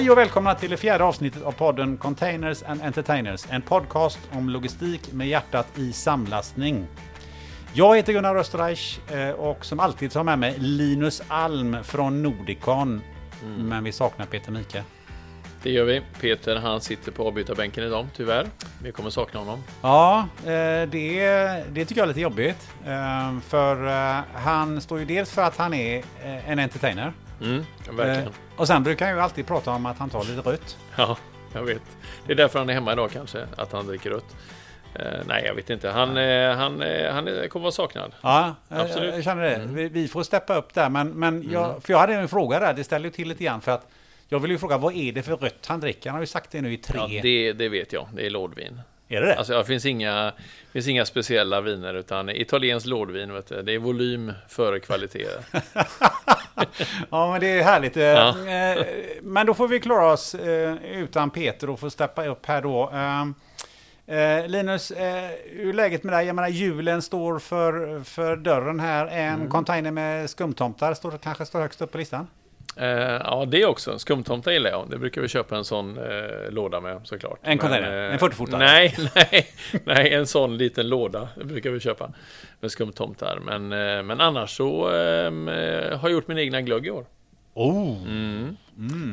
Hej och välkomna till det fjärde avsnittet av podden Containers and Entertainers. En podcast om logistik med hjärtat i samlastning. Jag heter Gunnar Österreich eh, och som alltid har med mig Linus Alm från Nordicon. Men vi saknar Peter Mike. Det gör vi. Peter han sitter på avbytarbänken idag, tyvärr. Vi kommer sakna honom. Ja, eh, det, det tycker jag är lite jobbigt. Eh, För han står ju dels för att han är en entertainer. Mm, verkligen. Eh, Och sen brukar han ju alltid prata om att han tar lite rött. Ja, jag vet. Det är därför han är hemma idag kanske, att han dricker rött. Eh, nej, jag vet inte. Han, eh, han, eh, han är- kommer vara saknad. Ja, jag- Absolut. jag känner det. Vi, vi får steppa upp där. Men, men jag, för jag hade en fråga där, det ställer ju till lite grann. För att jag vill ju fråga, vad är det för rött han dricker? Han har ju sagt det nu i tre... Ja, det, det vet jag. Det är lådvin. Är det det? Alltså, det finns inga, finns inga speciella viner, utan italienskt lådvin, vet du, det är volym före kvalitet. Ja, men det är härligt. Eh, Ja. eh, Men då får vi klara oss eh, utan Peter och få steppa upp här då. Linus, hur är läget med dig? Jag menar, julen står för, för dörren här. En Mm. container med skumtomtar står, kanske står högst upp på listan. Eh, ja, det också. Skumtomtar gillar jag. Det brukar vi köpa en sån eh, låda med såklart. En container? eh, En 40-fotare? Nej, nej, nej, en sån liten låda. Det brukar vi köpa med skumtomtar. Men, men annars så ehm, eh, har jag gjort min egna glögg i år. Oh! Mm.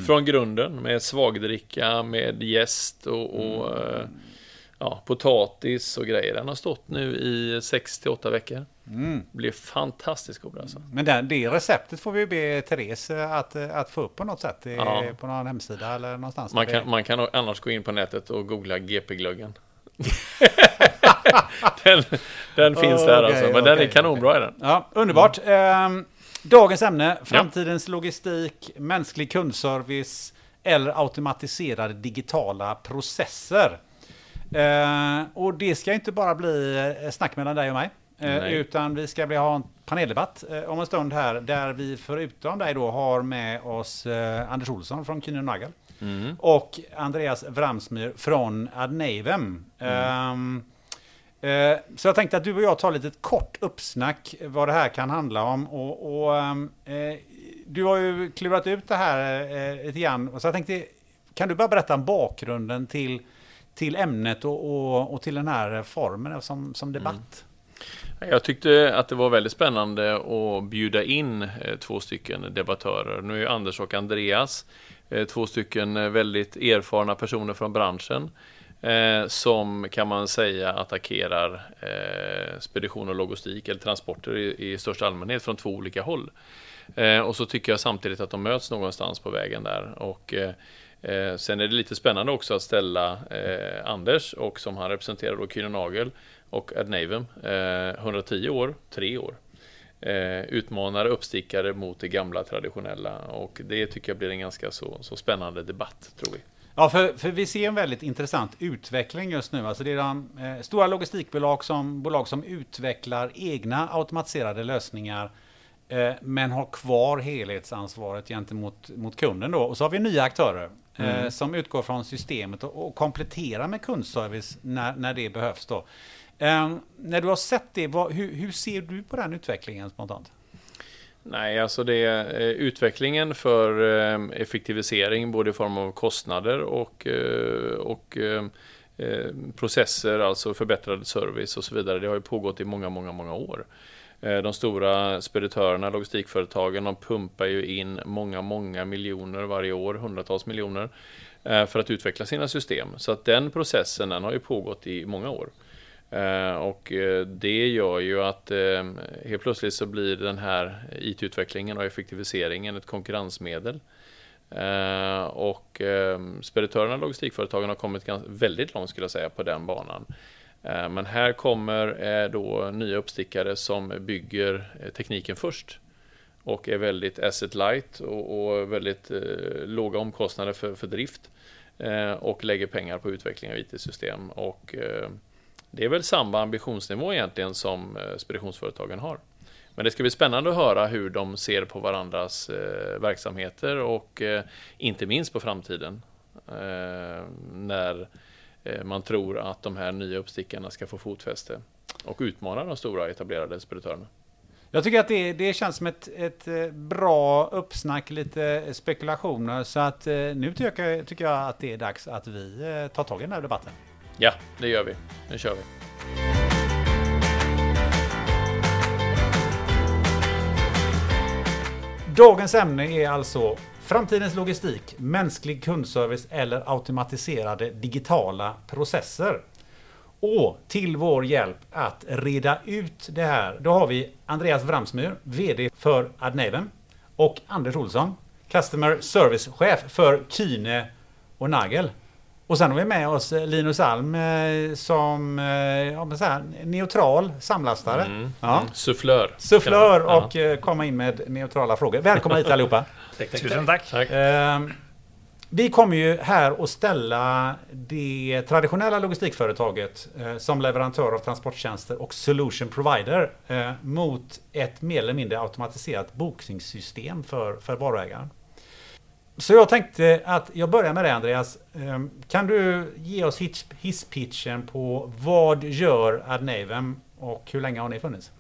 Från grunden med svagdricka, med jäst och, och eh, ja, potatis och grejer. Den har stått nu i 6 till 8 veckor. Mm. Blir fantastiskt god alltså. Men den, det receptet får vi be Therese eh, att, eh, att få upp på något sätt. eh, Ja. På någon hemsida eller någonstans. Man kan, det- man kan annars gå in på nätet och googla GP-glöggen. den den finns där Okej, alltså, men den är kanonbra är den. Ja, underbart. Ehm, dagens ämne, framtidens logistik, mänsklig kundservice eller automatiserade digitala processer. Ehm, och det ska inte bara bli snack mellan dig och mig. Eh, Nej. Utan vi ska ha en paneldebatt eh, om en stund här där vi förutom dig då har med oss eh, Anders Olsson från Kühne Nagel Mm. och Andreas Wramsmyr från Adnavem. Ehm, eh, så jag tänkte att du och jag tar lite kort uppsnack vad det här kan handla om. Och, och, ehm, eh, du har ju klurat ut det här eh, lite grann. Så jag tänkte, kan du bara berätta om bakgrunden till, till ämnet och, och, och till den här formen som, som debatt? Jag tyckte att det var väldigt spännande att bjuda in eh, två stycken debattörer. Nu är ju Anders och Andreas eh, två stycken eh, väldigt erfarna personer från branschen som kan man säga attackerar eh, spedition och logistik eller transporter i, i största allmänhet från två olika håll. Och så tycker jag samtidigt att de möts någonstans på vägen där. Och, sen är det lite spännande också att ställa Anders och som han representerar då Kühne Nagel och Adnavem, eh, 110 år, 3 år. Eh, utmanare, uppstickare mot det gamla traditionella och det tycker jag blir en ganska så, så spännande debatt, tror vi. Ja, för, för vi ser en väldigt intressant utveckling just nu. Alltså det är de, eh, stora logistikbolag som, bolag som utvecklar egna automatiserade lösningar eh, men har kvar helhetsansvaret gentemot mot kunden. Då. Och så har vi nya aktörer eh, som utgår från systemet och, och kompletterar med kundservice när, när det behövs. Då. Eh, när du har sett det, vad, hur, hur ser du på den utvecklingen spontant? Nej, alltså det är utvecklingen för ehm, effektivisering både i form av kostnader och, eh, och ehm, ehm, processer, alltså förbättrad service och så vidare. Det har ju pågått i många, många, många år. Eh, de stora speditörerna, logistikföretagen, de pumpar ju in många, många miljoner varje år, hundratals miljoner, för att utveckla sina system. Så att den processen, den har ju pågått i många år. Eh, och eh, det gör ju att eh, helt plötsligt så blir den här IT-utvecklingen och effektiviseringen ett konkurrensmedel. Och speditörerna och logistikföretagen har kommit väldigt långt skulle jag säga på den banan. Men här kommer då nya uppstickare som bygger tekniken först och är väldigt asset light och, väldigt låga omkostnader för, för drift och lägger pengar på utveckling av IT-system. Och det är väl samma ambitionsnivå egentligen som eh, speditionsföretagen har. Men det ska bli spännande att höra hur de ser på varandras eh, verksamheter och eh, inte minst på framtiden. När man tror att de här nya uppstickarna ska få fotfäste och utmana de stora etablerade speditörerna. Jag tycker att det, det känns som ett, ett bra uppsnack, lite spekulationer. Så att nu tycker jag, tycker jag att det är dags att vi tar tag i den här debatten. Ja, det gör vi. Nu kör vi. Dagens ämne är alltså framtidens logistik, mänsklig kundservice eller automatiserade digitala processer. Och till vår hjälp att reda ut det här, då har vi Andreas Wramsmyr, VD för Adnaven och Anders Olsson, Customer Service-chef för Kyne och Nagel. Och sen har vi med oss Linus Alm eh, som eh, här, neutral samlastare. Mm. Ja. Mm. Sufflör. Sufflör och ja. Eh, komma in med neutrala frågor. Välkomna hit allihopa. tack, tack, Tusen tack. tack. Ehm, vi kommer ju här att ställa det traditionella logistikföretaget eh, som leverantör av transporttjänster och solution provider eh, mot ett mer eller mindre automatiserat bokningssystem för, för varuägaren. Så jag tänkte att jag börjar med dig Andreas. Ehm, kan du ge oss hisspitchen på vad gör Adnavem och hur länge har ni funnits?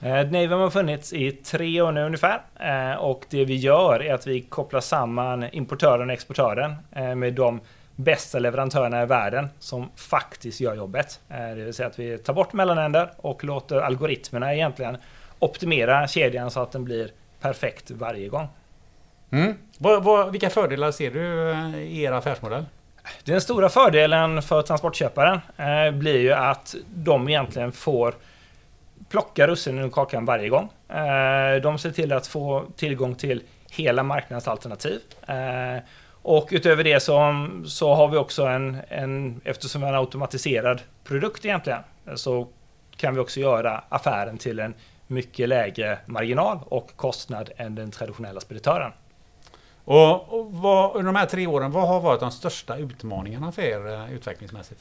Adnavem har funnits i tre år nu ungefär ehm, och det vi gör är att vi kopplar samman importören och exportören ehm, med de bästa leverantörerna i världen som faktiskt gör jobbet. Det vill säga att vi tar bort mellanhänder och låter algoritmerna egentligen optimera kedjan så att den blir perfekt varje gång. Mm. Vad, vad, vilka fördelar ser du i er affärsmodell? Den stora fördelen för transportköparen blir ju att de egentligen får plockar russinen ur kakan varje gång. Eh, de ser till att få tillgång till hela marknadens alternativ. Eh, och utöver det så, så har vi också en, en, eftersom vi har en automatiserad produkt egentligen, så kan vi också göra affären till en mycket lägre marginal och kostnad än den traditionella speditören. Och, och vad, under de här tre åren, vad har varit de största utmaningarna för er eh, utvecklingsmässigt?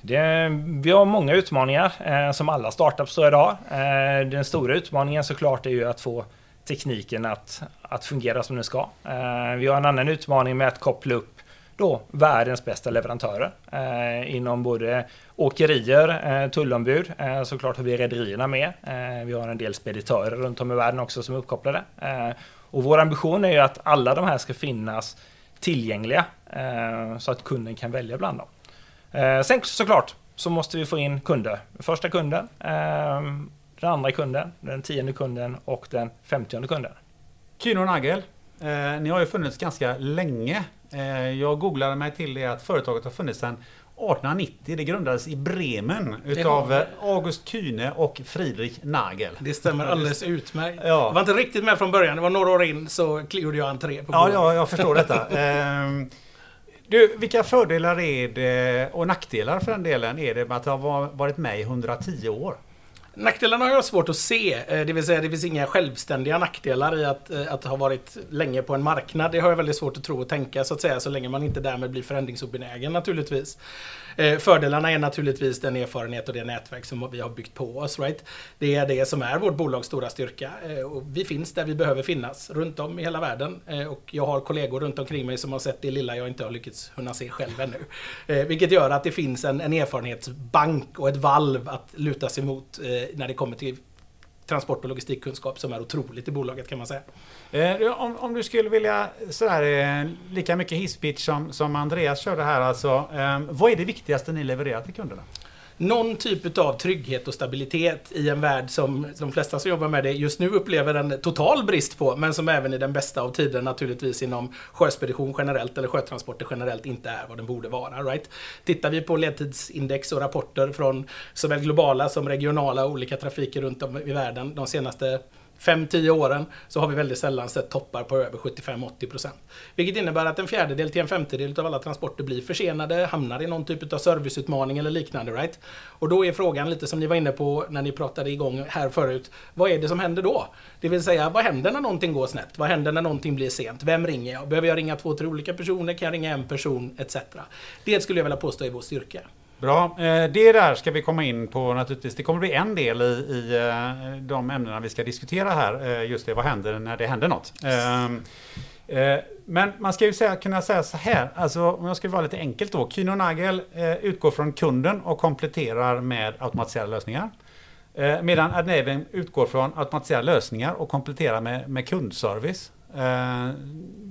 Det, vi har många utmaningar eh, som alla startups har idag. Eh, den stora utmaningen såklart är ju att få tekniken att, att fungera som den ska. Eh, vi har en annan utmaning med att koppla upp då världens bästa leverantörer eh, inom både åkerier, eh, tullombud, eh, såklart har vi rederierna med. Eh, vi har en del speditörer runt om i världen också som är uppkopplade. Eh, och vår ambition är ju att alla de här ska finnas tillgängliga eh, så att kunden kan välja bland dem. Eh, sen såklart så måste vi få in kunder. Första kunden, eh, den andra kunden, den tionde kunden och den femtionde kunden. Kino Nagel, eh, ni har ju funnits ganska länge. Eh, jag googlade mig till det att företaget har funnits sedan 1890. Det grundades i Bremen utav eh, August Kühne och Friedrich Nagel. Det stämmer alldeles utmärkt. Ja. Jag var inte riktigt med från början. Det var några år in så gjorde jag entré. På ja, ja, jag förstår detta. Ehm, du, vilka fördelar är det, och nackdelar för den delen, är det med att ha varit med i 110 år? Nackdelarna har jag svårt att se. Eh, det vill säga det finns inga självständiga nackdelar i att, eh, att ha varit länge på en marknad. Det har jag väldigt svårt att tro och tänka så att säga så länge man inte därmed blir förändringsobenägen naturligtvis. Eh, fördelarna är naturligtvis den erfarenhet och det nätverk som vi har byggt på oss. Right? Det är det som är vårt bolags stora styrka. Och vi finns där vi behöver finnas runt om i hela världen. Och jag har kollegor runt omkring mig som har sett det lilla jag inte har lyckats kunna se själv ännu. Vilket gör att det finns en, en erfarenhetsbank och ett valv att luta sig mot när det kommer till transport och logistikkunskap som är otroligt i bolaget kan man säga. Eh, om, om, du skulle vilja sådär, eh, lika mycket hisspitch som, som Andreas körde här alltså. Eh, vad är det viktigaste ni levererar till kunderna? Någon typ av trygghet och stabilitet i en värld som de flesta som jobbar med det just nu upplever en total brist på, men som även i den bästa av tider naturligtvis inom sjöspedition generellt eller sjötransporter generellt inte är vad den borde vara. Right? Tittar vi på ledtidsindex och rapporter från såväl globala som regionala olika trafiker runt om i världen de senaste 5-10 åren så har vi väldigt sällan sett toppar på över 75-80%. Vilket innebär att en fjärdedel till en femtedel av alla transporter blir försenade, hamnar i någon typ av serviceutmaning eller liknande. Right? Och då är frågan lite som ni var inne på när ni pratade igång här förut. Vad är det som händer då? Det vill säga, vad händer när någonting går snett? Vad händer när någonting blir sent? Vem ringer jag? Behöver jag ringa två, tre olika personer? Kan jag ringa en person? Etc. Det skulle jag vilja påstå är vår styrka. Bra. Eh, det där ska vi komma in på naturligtvis. Det kommer bli en del i, i eh, de ämnena vi ska diskutera här. Eh, just det, vad händer när det händer något? Ehm, men man ska ju säga, kunna säga så här, alltså om jag ska vara lite enkelt då. Kino Nagel utgår från kunden och kompletterar med automatiserade lösningar. Medan Adnaven utgår från automatiserade lösningar och kompletterar med, med kundservice.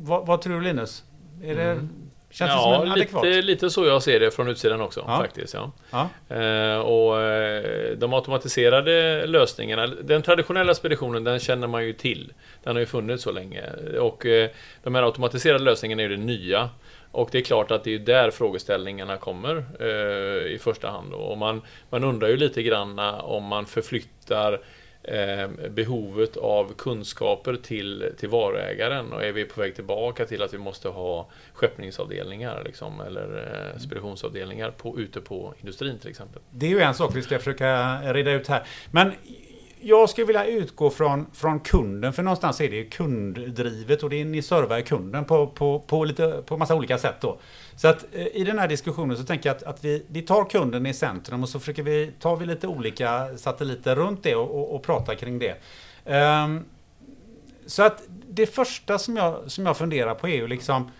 Vad, vad, tror du Linus? Är det, mm. Känns ja, det som en adekvat? Lite, lite så jag ser det från utsidan också. Ja. faktiskt. Ja. ja. Eh, och eh, De automatiserade lösningarna, den traditionella speditionen den känner man ju till. Den har ju funnits så länge. Och eh, De här automatiserade lösningarna är ju det nya. Och det är klart att det är där frågeställningarna kommer eh, i första hand. Och man, man undrar ju lite grann om man förflyttar behovet av kunskaper till, till varuägaren och är vi på väg tillbaka till att vi måste ha skeppningsavdelningar liksom, eller eh, speditionsavdelningar på, ute på industrin till exempel. Det är ju en sak vi ska försöka reda ut här. Men jag skulle vilja utgå från, från kunden, för någonstans är det kunddrivet och det är, ni servar kunden på, på, på, lite, på massa olika sätt. Då. Så att eh, i den här diskussionen så tänker jag att, att vi, vi tar kunden i centrum och så försöker vi, tar vi lite olika satelliter runt det och, och, och pratar kring det. Um, så att det första som jag, som jag funderar på är ju liksom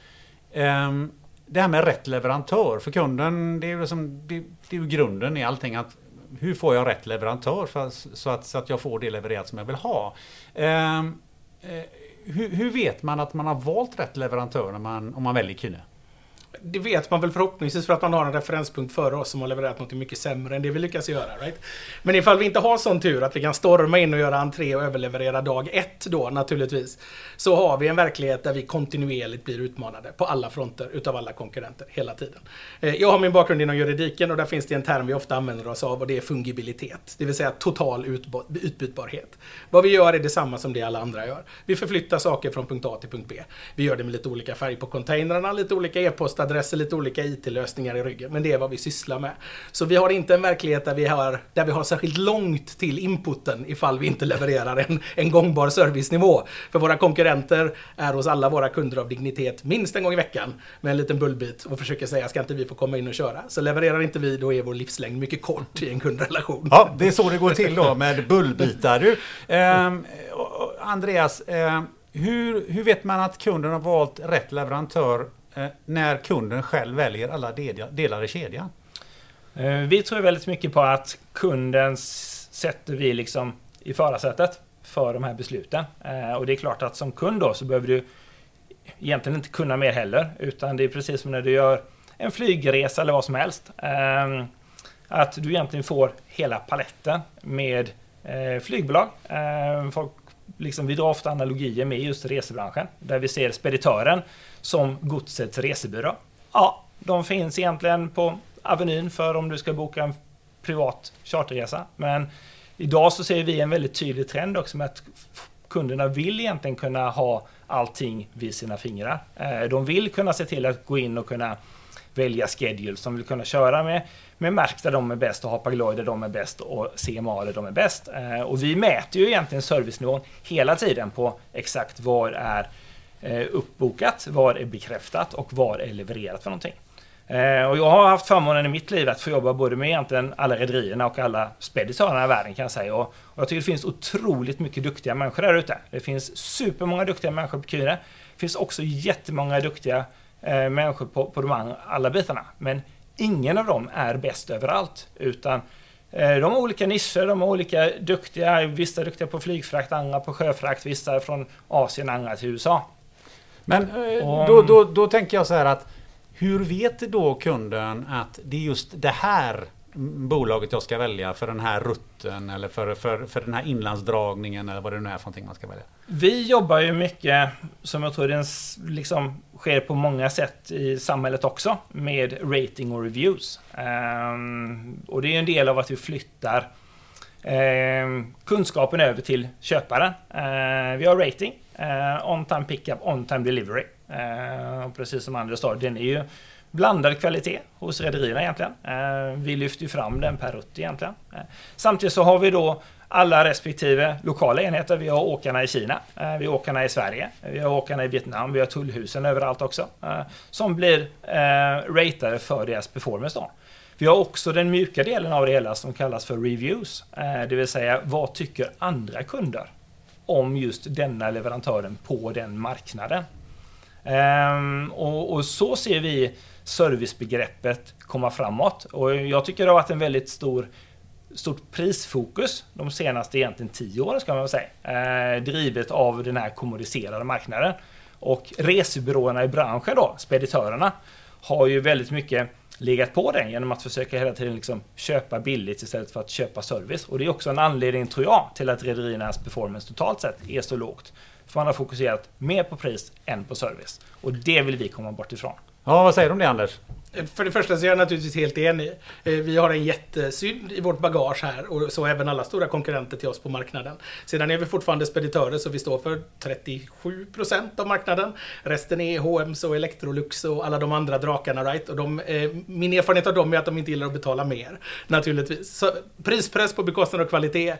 um, det här med rätt leverantör. För kunden, det är ju liksom, det, det är ju grunden i allting. att hur får jag rätt leverantör för, så, att, så att jag får det levererat som jag vill ha? Ehm, eh, hur, hur, vet man att man har valt rätt leverantör när man, om man väljer Kine? Det vet man väl förhoppningsvis för att man har en referenspunkt före oss som har levererat något mycket sämre än det vi lyckas göra. Right? Men ifall vi inte har sån tur att vi kan storma in och göra entré och överleverera dag ett då naturligtvis. Så har vi en verklighet där vi kontinuerligt blir utmanade på alla fronter utav alla konkurrenter hela tiden. Eh, jag har min bakgrund inom juridiken och där finns det en term vi ofta använder oss av och det är fungibilitet. Det vill säga total utbytbarhet. Vad vi gör är detsamma som det alla andra gör. Vi förflyttar saker från punkt A till punkt B. Vi gör det med lite olika färg på containrarna, lite olika e-post adresser, lite olika IT-lösningar i ryggen. Men det är vad vi sysslar med. Så vi har inte en verklighet där vi har, där vi har särskilt långt till inputen ifall vi inte levererar en, en gångbar servicenivå. För våra konkurrenter är hos alla våra kunder av dignitet minst en gång i veckan med en liten bullbit och försöker säga ska inte vi få komma in och köra? Så levererar inte vi då är vår livslängd mycket kort i en kundrelation. Ja, det är så det går till då med bullbitar. Du, eh, Andreas, eh, hur, hur vet man att kunden har valt rätt leverantör Eh, när kunden själv väljer alla delar i kedjan? Eh, vi tror väldigt mycket på att kunden sätter vi liksom i förarsätet för de här besluten. Eh, och det är klart att som kund då så behöver du egentligen inte kunna mer heller. Utan det är precis som när du gör en flygresa eller vad som helst. Ehm, att du egentligen får hela paletten med flygbolag. Ehm, folk liksom, vi drar ofta analogier med just resebranschen. Där vi ser speditören som godsets resebyrå. Ja, de finns egentligen på Avenyn för om du ska boka en privat charterresa. Men idag så ser vi en väldigt tydlig trend också med att kunderna vill egentligen kunna ha allting vid sina fingrar. Eh, de vill kunna se till att gå in och kunna välja schedule som vill kunna köra med, med märk där de är bäst och Hapag-Lloyd där de är bäst och CMA där de är bäst. Eh, och vi mäter ju egentligen servicenivån hela tiden på exakt var är eh, uppbokat, var är bekräftat och var är levererat för någonting. Eh, och jag har haft förmånen i mitt liv att få jobba både med egentligen alla rederierna och alla speditörerna i världen kan jag säga. Och, jag tycker det finns otroligt mycket duktiga människor där ute. Det finns supermånga duktiga människor på Kyre. Det finns också jättemånga duktiga människor på, på de alla bitarna. Men ingen av dem är bäst överallt. Utan eh, de har olika nischer, de är olika duktiga. Vissa är duktiga på flygfrakt, andra på sjöfrakt, vissa är från Asien, andra till USA. Men eh, då, då, då tänker jag så här att hur vet då kunden att det är just det här bolaget jag ska välja för den här rutten eller för, för, för den här inlandsdragningen eller vad det nu är för någonting man ska välja? Vi jobbar ju mycket, som jag tror det liksom sker på många sätt i samhället också, med rating och reviews. Ehm, och det är en del av att vi flyttar ehm, kunskapen över till köparen. Ehm, vi har rating eh, on time pickup, on time delivery. Och precis som Anders sa, den är ju blandad kvalitet hos rederierna egentligen. Vi lyfter ju fram den per rutt egentligen. Samtidigt så har vi då alla respektive lokala enheter. Vi har åkarna i Kina, eh, vi har åkarna i Sverige, vi har åkarna i Vietnam, vi har tullhusen överallt också. Eh, som blir eh, ratade för deras performance då. Vi har också den mjuka delen av det hela som kallas för reviews. Eh, det vill säga, vad tycker andra kunder om just denna leverantören på den marknaden. Och, och, så ser vi servicebegreppet komma framåt. Och jag tycker det har varit en väldigt stor stort prisfokus de senaste egentligen tio åren ska man väl säga. Eh, drivet av den här kommodiserade marknaden. Och resebyråerna i branschen då, speditörerna, har ju väldigt mycket legat på den genom att försöka hela tiden liksom köpa billigt istället för att köpa service. Och det är också en anledning, tror jag, till att rederiernas performance totalt sett är så lågt. För man har fokuserat mer på pris än på service. Och det vill vi komma bort ifrån. Ja, vad säger du om det Anders? För det första så är jag naturligtvis helt enig. Eh, vi har en jättesynd i vårt bagage här och så även alla stora konkurrenter till oss på marknaden. Sedan är vi fortfarande speditörer så vi står för 37% av marknaden. Resten är H&M's och Electrolux och alla de andra drakarna. Right? Och de, eh, min erfarenhet av dem är att de inte gillar att betala mer. Naturligtvis. Så prispress på bekostnad av kvalitet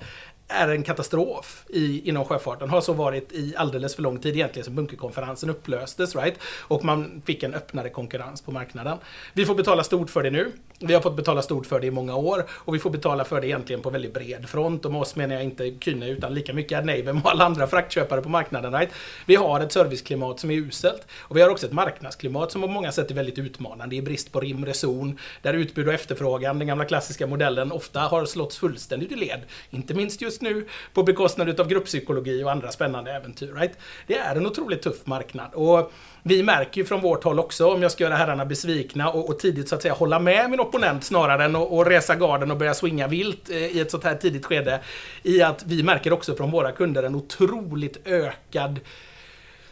är en katastrof i, inom sjöfarten. Har så varit i alldeles för lång tid egentligen sen bunkerkonferensen upplöstes. Right? Och man fick en öppnare konkurrens på marknaden. Vi får betala stort för det nu. Vi har fått betala stort för det i många år. Och vi får betala för det egentligen på väldigt bred front. Och med oss menar jag inte Kyne utan lika mycket Adnaven och alla andra fraktköpare på marknaden. Right? Vi har ett serviceklimat som är uselt. Och vi har också ett marknadsklimat som på många sätt är väldigt utmanande. I brist på rim, reson. Där utbud och efterfrågan, den gamla klassiska modellen, ofta har slått fullständigt i led. Inte minst just just nu på bekostnad av grupppsykologi och andra spännande äventyr. Right? Det är en otroligt tuff marknad. Och vi märker ju från vårt håll också, om jag ska göra herrarna besvikna och, och tidigt så att säga hålla med min opponent snarare än att resa garden och börja swinga vilt eh, i ett sånt här tidigt skede. I att vi märker också från våra kunder en otroligt ökad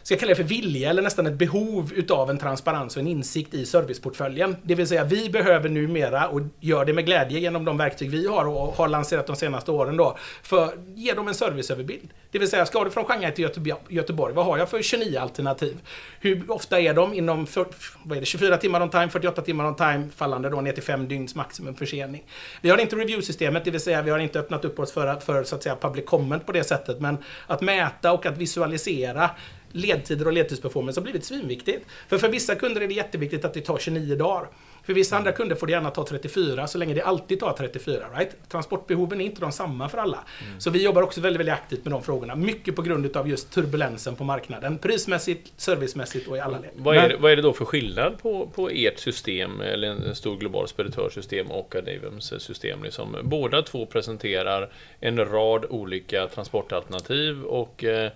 ska jag kalla det för vilja eller nästan ett behov utav en transparens och en insikt i serviceportföljen. Det vill säga vi behöver numera, och gör det med glädje genom de verktyg vi har och har lanserat de senaste åren då, för ge dem en serviceöverbild. Det vill säga, ska du från Shanghai till Göteborg, vad har jag för 29 alternativ? Hur ofta är de inom för, vad är det, 24 timmar on time, 48 timmar on time, fallande då ner till 5 dygns maximum försening. Vi har inte review-systemet, det vill säga vi har inte öppnat upp oss för, för så att säga public comment på det sättet, men att mäta och att visualisera ledtider och ledtidsperformance har blivit svinviktigt. För för vissa kunder är det jätteviktigt att det tar 29 dagar. För vissa andra kunder får det gärna ta 34, så länge det alltid tar 34. Right? Transportbehoven är inte de samma för alla. Mm. Så vi jobbar också väldigt, väldigt aktivt med de frågorna. Mycket på grund av just turbulensen på marknaden. Prismässigt, servicemässigt och i alla led. Vad är, det, vad är det då för skillnad på, på ert system, eller en stor global speditörsystem och Adaviums system? Liksom, båda två presenterar en rad olika transportalternativ och Eh,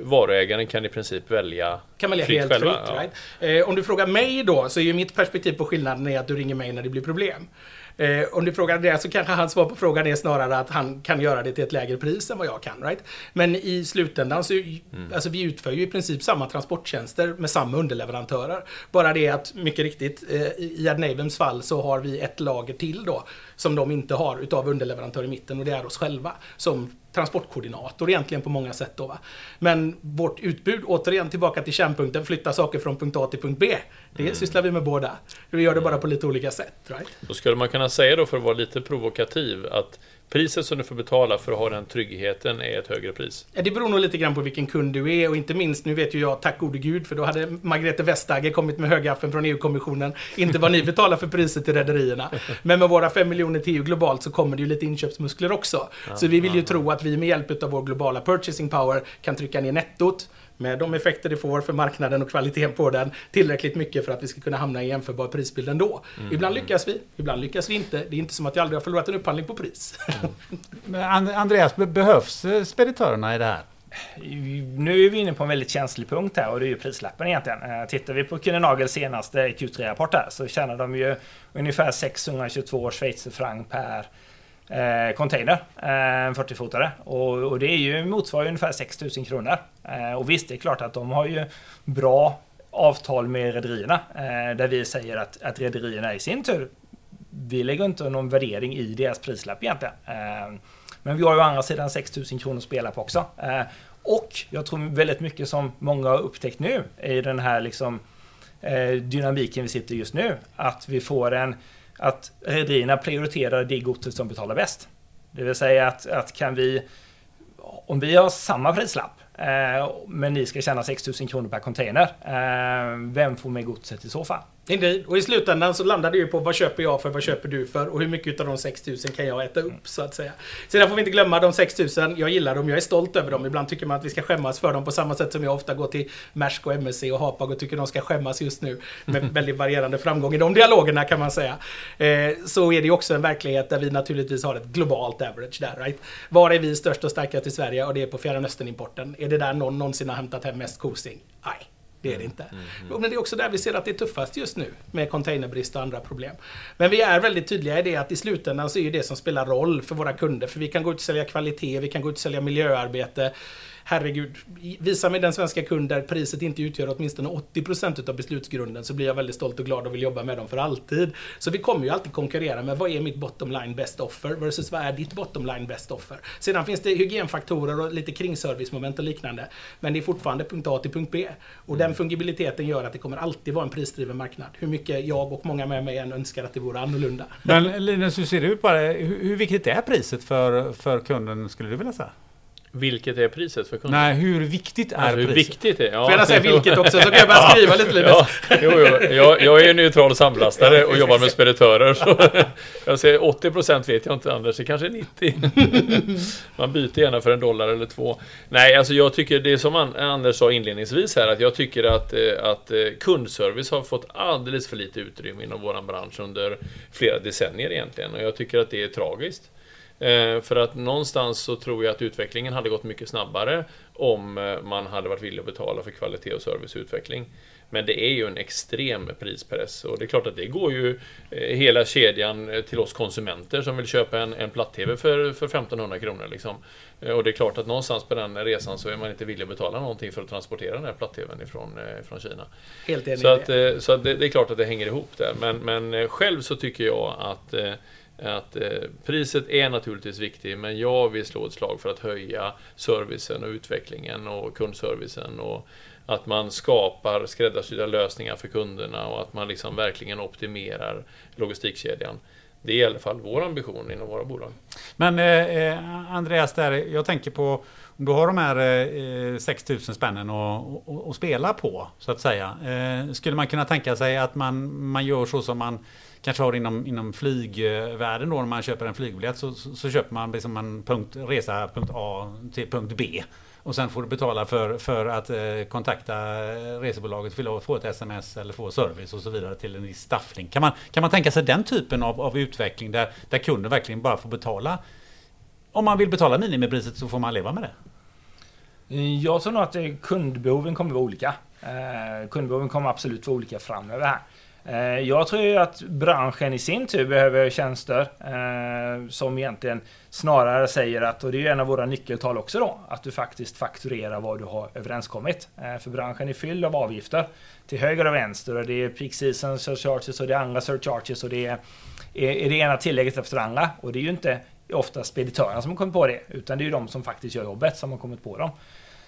varuägaren kan i princip välja kan välja fritt helt själva. Fritt, ja. right? eh, om du frågar mig då, så är ju mitt perspektiv på skillnaden är att du ringer mig när det blir problem. Eh, om du frågar det så kanske hans svar på frågan är snarare att han kan göra det till ett lägre pris än vad jag kan. Right? Men i slutändan så, mm. alltså vi utför ju i princip samma transporttjänster med samma underleverantörer. Bara det att, mycket riktigt, eh, i Adnavims fall så har vi ett lager till då, som de inte har utav underleverantör i mitten och det är oss själva. Som transportkoordinator egentligen på många sätt. Då, va? Men vårt utbud, återigen tillbaka till kärnpunkten, flytta saker från punkt A till punkt B. Det mm. sysslar vi med båda. Vi gör det bara på lite olika sätt. Right? Då skulle man kunna säga då, för att vara lite provokativ, att Priset som du får betala för att ha den tryggheten är ett högre pris. Det beror nog lite grann på vilken kund du är och inte minst, nu vet ju jag, tack gode gud, för då hade Margrethe Vestager kommit med högaffeln från EU-kommissionen. Inte vad ni betalar för priset till rederierna. Men med våra 5 miljoner till EU globalt så kommer det ju lite inköpsmuskler också. Så vi vill ju tro att vi med hjälp av vår globala purchasing power kan trycka ner nettot med de effekter det får för marknaden och kvaliteten på den tillräckligt mycket för att vi ska kunna hamna i jämförbar prisbild ändå. Mm. Ibland lyckas vi, ibland lyckas vi inte. Det är inte som att jag aldrig har förlorat en upphandling på pris. Mm. Andreas, behövs eh, speditörerna i det här? Nu är vi inne på en väldigt känslig punkt här och det är ju prislappen egentligen. Eh, tittar vi på Kühne senaste Q3-rapport här så tjänar de ju ungefär 622 schweizerfranc per eh, container, eh, 40-fotare. Och, och, det är ju, motsvarar ungefär 6000 kronor. Eh, och visst, det är klart att de har ju bra avtal med rederierna. Eh, där vi säger att, att rederierna i sin tur, vi lägger inte någon värdering i deras prislapp egentligen. Eh, men vi har ju å andra sidan 6000 kronor att spela på också. Eh, och jag tror väldigt mycket som många har upptäckt nu i den här liksom, eh, dynamiken vi sitter just nu. Att vi får en att rederierna prioriterar det godset som betalar bäst. Det vill säga att, att kan vi, om vi har samma prislapp, Eh, men ni ska tjäna 6 000 kronor per container. Eh, vem får med godset i så fall? Indeed. Och i slutändan så landar det ju på vad köper jag för, vad köper du för och hur mycket av de 6000 kan jag äta upp så att säga. Sedan får vi inte glömma de 6000, jag gillar dem, jag är stolt över dem. Ibland tycker man att vi ska skämmas för dem på samma sätt som jag ofta går till Maersk och MSC och Hapag och tycker de ska skämmas just nu. Med väldigt varierande framgång i de dialogerna kan man säga. Eh, så är det ju också en verklighet där vi naturligtvis har ett globalt average där. Right? Var är vi störst och starkast i Sverige? Och det är på Fjärran Östern-importen. Är det där någon någonsin har hämtat hem mest kosing? Nej. Det är det inte. Mm, mm. Men det är också där vi ser att det är tuffast just nu med containerbrist och andra problem. Men vi är väldigt tydliga i det att i slutändan så är det det som spelar roll för våra kunder. För vi kan gå ut och sälja kvalitet, vi kan gå ut och sälja miljöarbete herregud, visa mig den svenska kund där priset inte utgör åtminstone 80% av beslutsgrunden så blir jag väldigt stolt och glad och vill jobba med dem för alltid. Så vi kommer ju alltid konkurrera med vad är mitt bottom line best offer versus vad är ditt bottom line best offer. Sedan finns det hygienfaktorer och lite kringservicemoment och liknande. Men det är fortfarande punkt A till punkt B. Och den fungibiliteten gör att det kommer alltid vara en prisdriven marknad. Hur mycket jag och många med mig än önskar att det vore annorlunda. Men Linus, hur ser det ut bara? Hur viktigt är priset för, för kunden skulle du vilja säga? Vilket är priset för kunden? Nej, hur viktigt är alltså, hur priset? viktigt är? Ja. Får jag säga vilket också, så kan jag bara skriva lite. Ja, jo, jo. Jag, jag är neutral samlastare och jobbar med speditörer. Så jag säger 80% vet jag inte, Anders. Det kanske är 90. Man byter gärna för en dollar eller två. Nej, alltså jag tycker det är som Anders sa inledningsvis här, att jag tycker att, eh, att eh, kundservice har fått alldeles för lite utrymme inom vår bransch under flera decennier egentligen. Och jag tycker att det är tragiskt. Eh, för att någonstans så tror jag att utvecklingen hade gått mycket snabbare om eh, man hade varit villig att betala för kvalitet och serviceutveckling. Men det är ju en extrem prispress och det är klart att det går ju eh, hela kedjan till oss konsumenter som vill köpa en, en platt-TV för, för 1500 kronor. Liksom. Och det är klart att någonstans på den resan så är man inte villig att betala någonting för att transportera den här platt-TVn ifrån, ifrån Kina. Helt enig så att, så att det, det, är klart att det hänger ihop där. Men, men själv så tycker jag att att eh, priset är naturligtvis viktigt, men jag vill slå ett slag för att höja servicen och utvecklingen och kundservicen och att man skapar skräddarsydda lösningar för kunderna och att man liksom verkligen optimerar logistikkedjan. Det är i alla fall vår ambition inom våra bolag. Men eh, eh Andreas, där, jag tänker på om du har de här eh, 6000 spännen att spela på, så att säga. Eh, skulle man kunna tänka sig att man, man gör så som man kanske har inom, inom flygvärlden då när man köper en flygbiljett så, så, så köper man liksom en punkt, resa punkt A till punkt B. Och sen får du betala för, för att eh, kontakta resebolaget fylla, få ett sms eller få service och så vidare till en viss staffning. Kan man, kan man tänka sig den typen av, av utveckling där, där kunden verkligen bara får betala? Om man vill betala minimipriset så får man leva med det. Eh, jag tror nog att eh, kundbehoven kommer att vara olika. Eh, kundbehoven kommer absolut vara olika framöver här. Eh, jag tror ju att branschen i sin tur behöver tjänster eh, som egentligen snarare säger att, och det är ju en av våra nyckeltal också då, att du faktiskt fakturerar vad du har överenskommit. Eh, för branschen är fylld av avgifter till höger och vänster och det är peak season surcharges och det är andra surcharges och det är, är det ena tillägget efter det andra. Och det är ju inte ofta speditörerna som har kommit på det, utan det är ju de som faktiskt gör jobbet som har kommit på dem.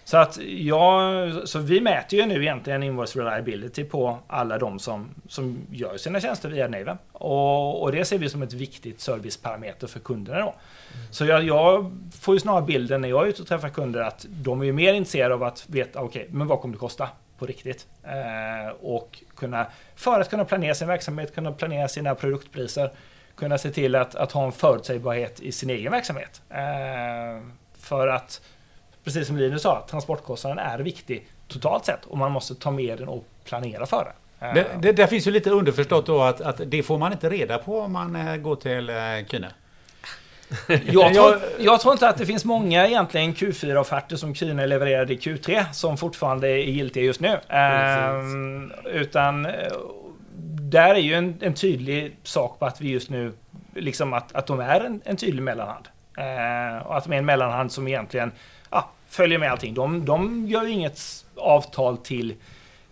Så att ja, så vi mäter ju nu egentligen invoice reliability på alla de som, som gör sina tjänster via Naven. Och, och det ser vi som ett viktigt serviceparameter för kunderna då. Mm. Så jag, jag, får ju snarare bilden när jag är ute och träffar kunder att de är ju mer intresserade av att veta, okej, okay, men vad kommer det kosta på riktigt? Eh, och kunna, för att kunna planera sin verksamhet, kunna planera sina produktpriser, kunna se till att, att ha en förutsägbarhet i sin egen verksamhet. Eh, för att precis som Linus sa, transportkostnaden är viktig totalt sett och man måste ta med den och planera för det. Det, det, det finns ju lite underförstått då att, att det får man inte reda på om man eh, går till eh, Kyne. Jag tror, jag tror, inte att det finns många egentligen Q4-offerter som Kyne levererade i Q3 som fortfarande är giltiga just nu. Ehm, utan eh, där är ju en, en, tydlig sak på att vi just nu, liksom att, att de är en, en tydlig mellanhand. Ehm, och att de är en mellanhand som egentligen följer med allting. De, de gör ju inget avtal till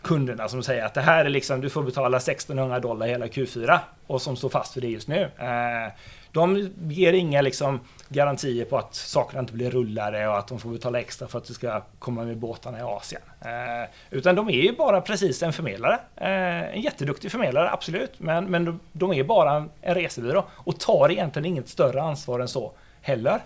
kunderna som säger att det här är liksom, du får betala 1600 dollar hela Q4 och som står fast för det just nu. Eh, de ger inga liksom garantier på att sakerna inte blir rullade och att de får betala extra för att du ska komma med båtarna i Asien. Eh, utan de är ju bara precis en förmedlare. Eh, en jätteduktig förmedlare, absolut. Men, men de är bara en resebyrå och tar egentligen inget större ansvar än så heller.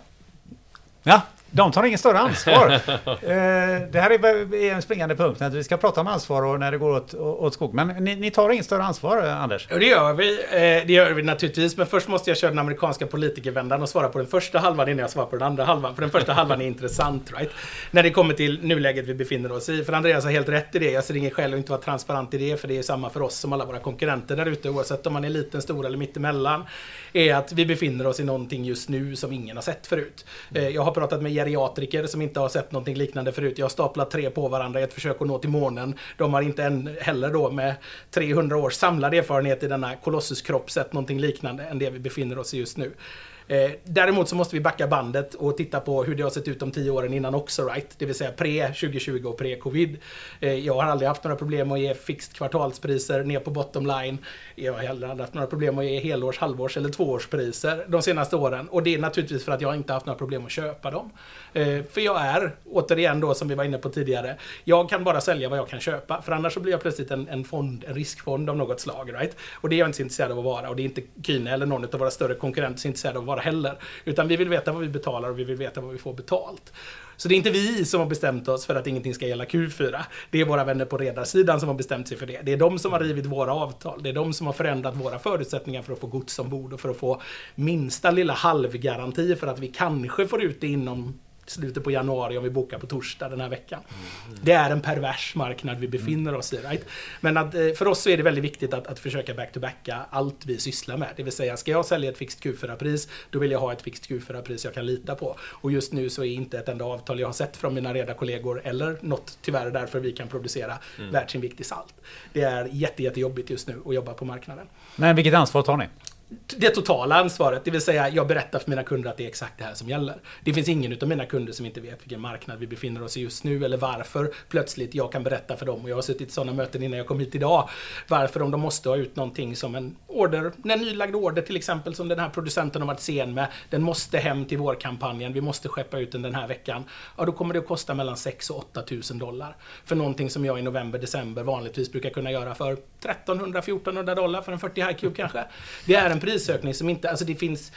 Ja, de tar ingen större ansvar. eh, det här är en springande punkt. Att vi ska prata om ansvar och när det går åt, åt skog. Men ni, ni tar ingen större ansvar, Anders? Ja, det gör vi. Eh, det gör vi naturligtvis. Men först måste jag köra den amerikanska politikervändan och svara på den första halvan innan jag svarar på den andra halvan. För den första halvan är intressant, right? När det kommer till nuläget vi befinner oss i. För Andreas har helt rätt i det. Jag ser ingen skäl att inte vara transparent i det. För det är samma för oss som alla våra konkurrenter där ute. Oavsett om man är liten, stor eller mittemellan. Är att vi befinner oss i någonting just nu som ingen har sett förut. Eh, jag har pratat med geriatriker som inte har sett någonting liknande förut. Jag har staplat tre på varandra i ett försök att nå till månen. De har inte än heller då med 300 års samlad erfarenhet i denna kolossuskropp sett någonting liknande än det vi befinner oss i just nu. Eh, däremot så måste vi backa bandet och titta på hur det har sett ut de tio åren innan också, right? Det vill säga pre-2020 och pre-covid. Eh, jag har aldrig haft några problem att ge fixt kvartalspriser ner på bottom line. Jag har heller aldrig haft några problem att ge helårs, halvårs eller tvåårspriser de senaste åren. Och det är naturligtvis för att jag inte haft några problem att köpa dem. Eh, för jag är, återigen då som vi var inne på tidigare, jag kan bara sälja vad jag kan köpa. För annars så blir jag plötsligt en, en fond, en riskfond av något slag, right? Och det är jag inte så intresserad av att vara. Och det är inte Kyne eller någon av våra större konkurrenter så intresserade av att vara heller. Utan vi vill veta vad vi betalar och vi vill veta vad vi får betalt. Så det är inte vi som har bestämt oss för att ingenting ska gälla Q4. Det är våra vänner på redarsidan som har bestämt sig för det. Det är de som har rivit våra avtal. Det är de som har förändrat våra förutsättningar för att få gods ombord och för att få minsta lilla halvgaranti för att vi kanske får ut det inom slutet på januari om vi bokar på torsdag den här veckan. Mm. Det är en pervers marknad vi befinner oss i. Right? Men att, eh, för oss så är det väldigt viktigt att, att försöka back-to-backa allt vi sysslar med. Det vill säga, ska jag sälja ett fixt Q4-pris, då vill jag ha ett fixt Q4-pris jag kan lita på. Och just nu så är inte ett enda avtal jag har sett från mina redarkollegor, eller något tyvärr därför vi kan producera mm. världsinviktig salt. Det är jätte, jättejobbigt just nu att jobba på marknaden. Men vilket ansvar tar ni? Det totala ansvaret, det vill säga jag berättar för mina kunder att det är exakt det här som gäller. Det finns ingen av mina kunder som inte vet vilken marknad vi befinner oss i just nu eller varför plötsligt jag kan berätta för dem, och jag har suttit i sådana möten innan jag kom hit idag, varför om de måste ha ut någonting som en order, en nylagd order till exempel som den här producenten har varit sen med, den måste hem till vårkampanjen, vi måste skeppa ut den den här veckan. Ja, då kommer det att kosta mellan 6 och 8 000 dollar. För någonting som jag i november, december vanligtvis brukar kunna göra för 1300, 1400 dollar för en 40 HiQ kanske. Det är en en prisökning som inte, alltså det finns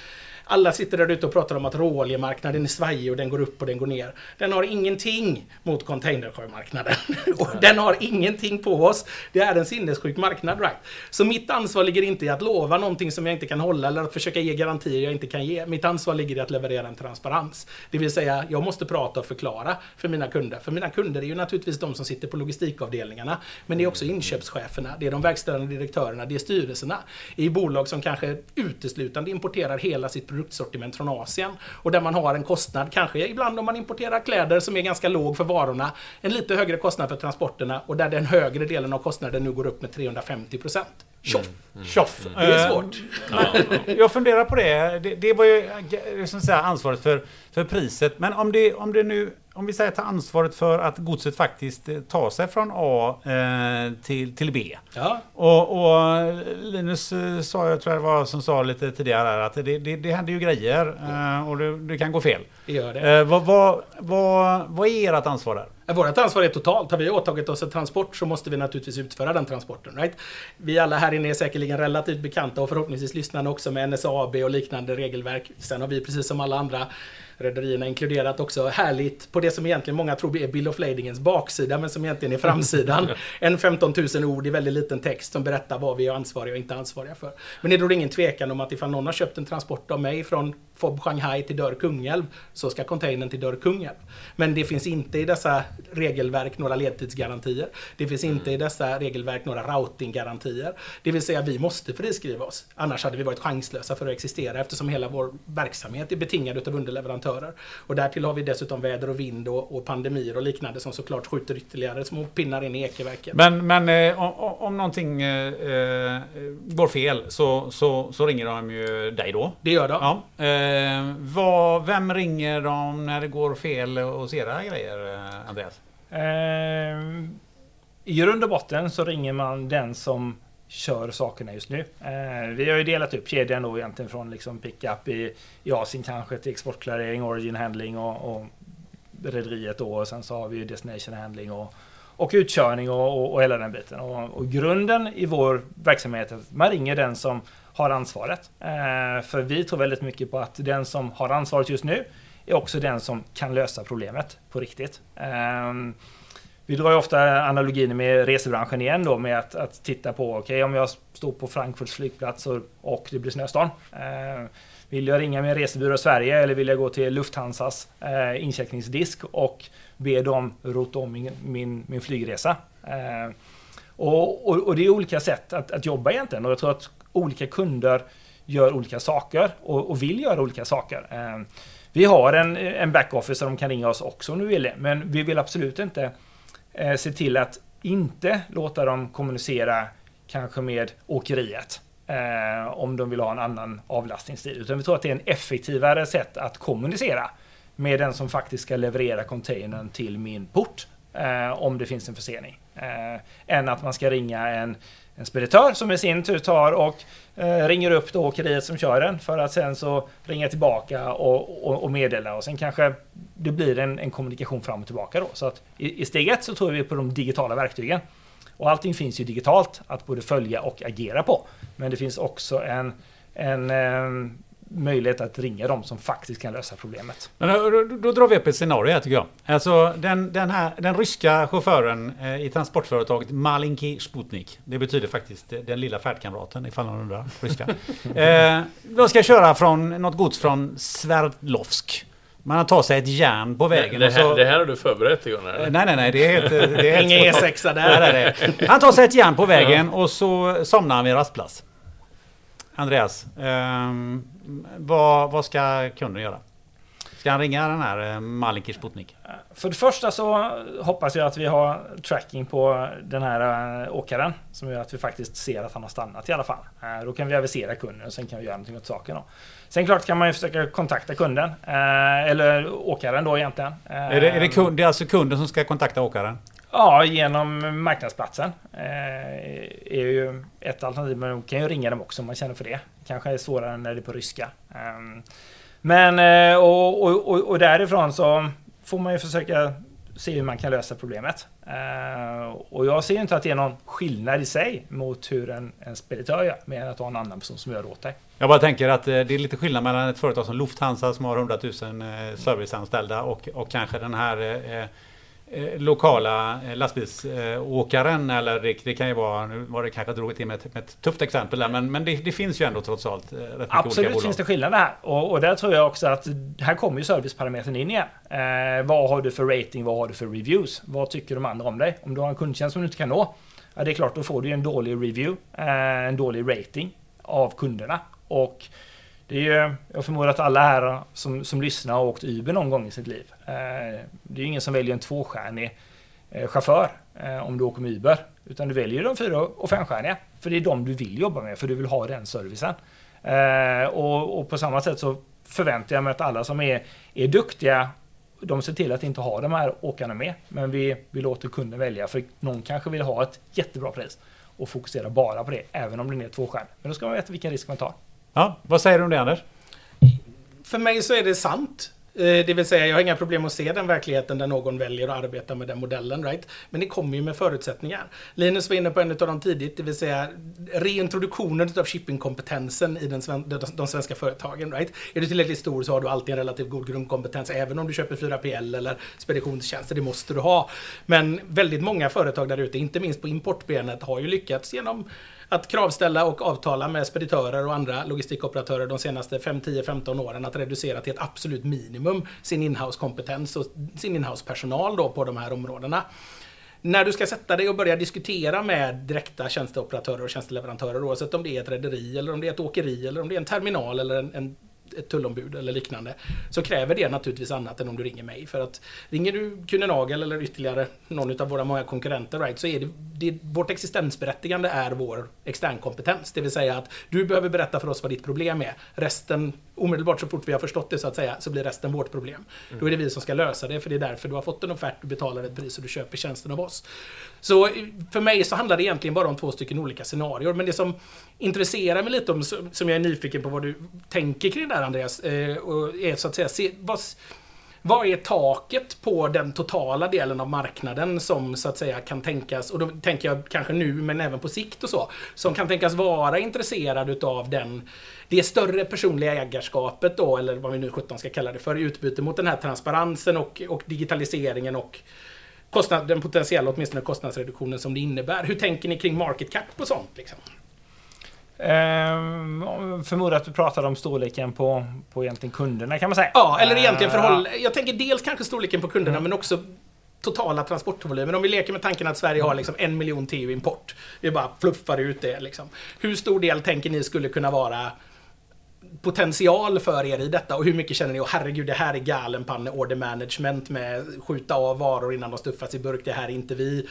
alla sitter där ute och pratar om att råoljemarknaden är svajig och den går upp och den går ner. Den har ingenting mot containersjömarknaden. och den har ingenting på oss. Det är en sinnessjuk marknad, right? Så mitt ansvar ligger inte i att lova någonting som jag inte kan hålla eller att försöka ge garantier jag inte kan ge. Mitt ansvar ligger i att leverera en transparens. Det vill säga, jag måste prata och förklara för mina kunder. För mina kunder är ju naturligtvis de som sitter på logistikavdelningarna. Men det är också inköpscheferna, det är de verkställande direktörerna, det är styrelserna. I bolag som kanske uteslutande importerar hela sitt produkt produktsortiment från Asien. Och där man har en kostnad, kanske ibland om man importerar kläder som är ganska låg för varorna, en lite högre kostnad för transporterna och där den högre delen av kostnaden nu går upp med 350 procent. Tjoff! Mm, mm, Tjoff! Mm. Det är svårt. Uh, jag funderar på det. Det, det var ju som säga, ansvaret för, för priset. Men om det, om det nu om vi säger ta ansvaret för att godset faktiskt eh, tar sig från A eh, till, till B. Ja. Och, och, Linus eh, sa, jag tror det var som sa lite tidigare att det, det, det händer ju grejer eh, och det, det, kan gå fel. Det gör det. Eh, vad, vad, vad, vad är ert ansvar där? Vårt ansvar är totalt. Har vi åtagit oss en transport så måste vi naturligtvis utföra den transporten. Right? Vi alla här inne är säkerligen relativt bekanta och förhoppningsvis lyssnande också med NSAB och liknande regelverk. Sen har vi precis som alla andra rederierna inkluderat också härligt på det som egentligen många tror är Bill of Ladingens baksida men som egentligen är framsidan. en 15 000 ord i väldigt liten text som berättar vad vi är ansvariga och inte ansvariga för. Men det råder ingen tvekan om att ifall någon har köpt en transport av mig från FOB Shanghai till Dörr Kungälv så ska containern till Dörr Kungälv. Men det finns inte i dessa regelverk några ledtidsgarantier. Det finns inte i dessa regelverk några routinggarantier. Det vill säga vi måste friskriva oss. Annars hade vi varit chanslösa för att existera eftersom hela vår verksamhet är betingad av underleverantörer. Och därtill har vi dessutom väder och vind och, och pandemier och liknande som såklart skjuter ytterligare små pinnar in i ekeverket. Men, men eh, om, om någonting eh, eh, går fel så, så, så ringer de ju dig då? Det gör de. Ja. Eh, Eh, vad, vem ringer de när det går fel hos era grejer, eh, Andreas? Eh, I grund och botten så ringer man den som kör sakerna just nu. Eh, vi har ju delat upp kedjan då egentligen från liksom pickup i, i Asien kanske till exportklarering, origin handling och, och rederiet då. Och sen så har vi ju destination handling och, och utkörning och, och, och hela den biten. Och, och, grunden i vår verksamhet är att man ringer den som har ansvaret. Eh, för vi tror väldigt mycket på att den som har ansvaret just nu är också den som kan lösa problemet på riktigt. Ehm, vi drar ju ofta analogin med resebranschen igen då med att, att titta på, okej okay, om jag står på Frankfurts flygplats och, och det blir snöstorm. Eh, vill jag ringa min resebyrå i Sverige eller vill jag gå till Lufthansas eh, incheckningsdisk och be dem rota om min, min, min flygresa? Eh, och, och, och, det är olika sätt att, att jobba egentligen och jag tror att olika kunder gör olika saker och, och vill göra olika saker. Eh, vi har en, en backoffice där de kan ringa oss också om du vill det, men vi vill absolut inte eh, se till att inte låta dem kommunicera kanske med åkeriet eh, om de vill ha en annan avlastningstid. Utan vi tror att det är en effektivare sätt att kommunicera med den som faktiskt ska leverera containern till min port eh, om det finns en försening. Eh, än att man ska ringa en en speditör som i sin tur tar och eh, ringer upp då åkeriet som kör den för att sen så ringa tillbaka och, och, och meddela och sen kanske det blir en, en, kommunikation fram och tillbaka då. Så att i, i steg ett så tror vi på de digitala verktygen. Och allting finns ju digitalt att både följa och agera på. Men det finns också en, en eh, möjlighet att ringa dem som faktiskt kan lösa problemet. Men då, då, då drar vi upp ett scenario här tycker jag. Alltså den, den, här, den ryska chauffören eh, i transportföretaget Malinki Sputnik. Det betyder faktiskt den lilla färdkamraten ifall någon undrar. Ryska. eh, de ska köra från något gods från Sverdlovsk. Man tar sig ett järn på vägen. Det, det, här, så... det här har du förberett Gunnar? Nej, nej, nej. Det är helt... Det är Ingen E6 där. Nej, nej, nej. Han tar sig ett järn på vägen och så somnar han vid rastplats. Andreas, um, vad, vad ska kunden göra? Ska han ringa den här eh, Malinki Sputnik? För det första så hoppas jag att vi har tracking på den här eh, åkaren som gör att vi faktiskt ser att han har stannat i alla fall. Eh, då kan vi avisera kunden och sen kan vi göra någonting åt saken. Då. Sen klart kan man ju försöka kontakta kunden eller åkaren då egentligen. Är det, är det, kund, det är alltså kunden som ska kontakta åkaren? Ja, genom marknadsplatsen. Eh, är ju ett alternativ, men man kan ju ringa dem också om man känner för det. Kanske är svårare när det är på ryska. Ehm, men eh, och, och, och, därifrån så får man ju försöka se hur man kan lösa problemet. Eh, och jag ser inte att det är någon skillnad i sig mot hur en, en speditör gör, mer än att ha en annan person som gör det åt dig. Jag bara tänker att eh, det är lite skillnad mellan ett företag som Lufthansa som har 100 000 serviceanställda och, och kanske den här Eh, lokala eh, lastbilsåkaren eller det, det, kan ju vara, nu var det kanske drog till med ett, med ett tufft exempel där, men, men det, det, finns ju ändå trots allt eh, rätt mycket Absolut olika finns det skillnader här och, och där tror jag också att här kommer ju serviceparametern in igen. Eh, vad har du för rating? Vad har du för reviews? Vad tycker de andra om dig? Om du har en kundtjänst som du inte kan nå, ja, det är klart då får du en dålig review, eh, en dålig rating av kunderna och det är ju, jag förmodar att alla här som, som lyssnar har åkt Uber någon gång i sitt liv. Eh, det är ju ingen som väljer en tvåstjärnig eh, chaufför eh, om du åker med Uber. Utan du väljer de fyra och femstjärniga. För det är de du vill jobba med, för du vill ha den servicen. Eh, och, och på samma sätt så förväntar jag mig att alla som är, är duktiga de ser till att inte ha de här åkarna med. Men vi, vi låter kunden välja, för någon kanske vill ha ett jättebra pris och fokusera bara på det, även om det är tvåstjärnig. Men då ska man veta vilken risk man tar. Ja, vad säger du om det Anders? För mig så är det sant. Eh, det vill säga, jag har inga problem att se den verkligheten där någon väljer att arbeta med den modellen. Right? Men det kommer ju med förutsättningar. Linus var inne på en av dem tidigt, det vill säga reintroduktionen av shippingkompetensen i den, de svenska företagen. Right? Är du tillräckligt stor så har du alltid en relativt god grundkompetens, även om du köper 4PL eller speditionstjänster. Det måste du ha. Men väldigt många företag där ute, inte minst på importbenet, har ju lyckats genom att kravställa och avtala med speditörer och andra logistikoperatörer de senaste 5, 10, 15 åren att reducera till ett absolut minimum sin inhouse-kompetens och sin inhouse-personal då på de här områdena. När du ska sätta dig och börja diskutera med direkta tjänsteoperatörer och tjänsteleverantörer oavsett om det är ett rederi eller om det är ett åkeri eller om det är en terminal eller en, en ett tullombud eller liknande, så kräver det naturligtvis annat än om du ringer mig. För att ringer du Kuninagel eller ytterligare någon av våra många konkurrenter, right, så är det, det, vårt existensberättigande är vår externkompetens. Det vill säga att du behöver berätta för oss vad ditt problem är. Resten, omedelbart så fort vi har förstått det så att säga, så blir resten vårt problem. Mm. Då är det vi som ska lösa det, för det är därför du har fått en offert, du betalar ett pris och du köper tjänsten av oss. Så för mig så handlar det egentligen bara om två stycken olika scenarier. Men det som intresserar mig lite om, som jag är nyfiken på vad du tänker kring det här Andreas, eh, och är så att säga, se, vad, vad är taket på den totala delen av marknaden som så att säga kan tänkas, och då tänker jag kanske nu men även på sikt och så, som kan tänkas vara intresserad utav den, det större personliga ägarskapet då, eller vad vi nu 17 ska kalla det för, i utbyte mot den här transparensen och, och digitaliseringen och kostnad, den potentiella åtminstone kostnadsreduktionen som det innebär. Hur tänker ni kring market cap och sånt? Liksom? Ehm, förmodar att du pratar om storleken på, på egentligen kunderna kan man säga. Ja, eller egentligen ehm, förhåll... Jag tänker dels kanske storleken på kunderna mm. men också totala transportvolymen. Om vi leker med tanken att Sverige har liksom en miljon TU import. Vi bara fluffar ut det liksom. Hur stor del tänker ni skulle kunna vara potential för er i detta och hur mycket känner ni, och herregud det här är galenpanne order management med skjuta av varor innan de stuffas i burk, det här är inte vi.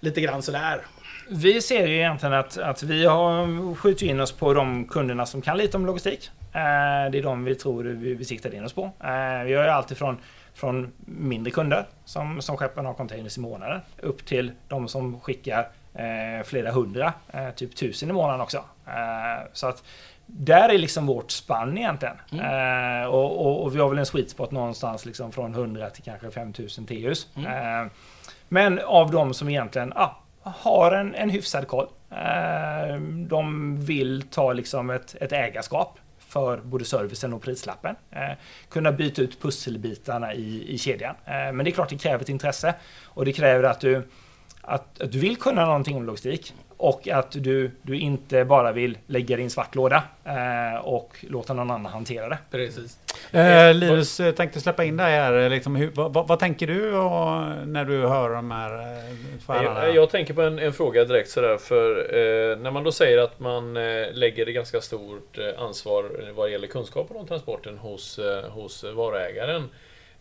Lite grann sådär. Vi ser ju egentligen att, att vi har skjutit in oss på de kunderna som kan lite om logistik. Eh, det är de vi tror vi, vi siktar in oss på. Eh, vi har ju alltifrån från mindre kunder som, som skeppar några containers i månaden upp till de som skickar eh, flera hundra, eh, typ tusen i månaden också. Eh, så att där är liksom vårt spann egentligen. Mm. Eh, och, och, och, vi har väl en sweet spot någonstans liksom från 100 till kanske 5000 TUs. Mm. men av de som egentligen ah, har en, en hyfsad koll. Eh, de vill ta liksom ett, ett ägarskap för både servicen och prislappen. Eh, kunna byta ut pusselbitarna i, i kedjan. Eh, men det är klart det kräver ett intresse och det kräver att du, att, att du vill kunna någonting om logistik och att du, du inte bara vill lägga din svart låda eh, och låta någon annan hantera det. Precis. Eh, Linus eh, tänkte släppa in dig här. Liksom, hur, vad, vad, tänker du när du hör de här eh, jag, jag, tänker på en, en, fråga direkt sådär. För eh, när man då säger att man eh, lägger ett ganska stort eh, ansvar vad gäller kunskapen om transporten hos, hos varuägaren.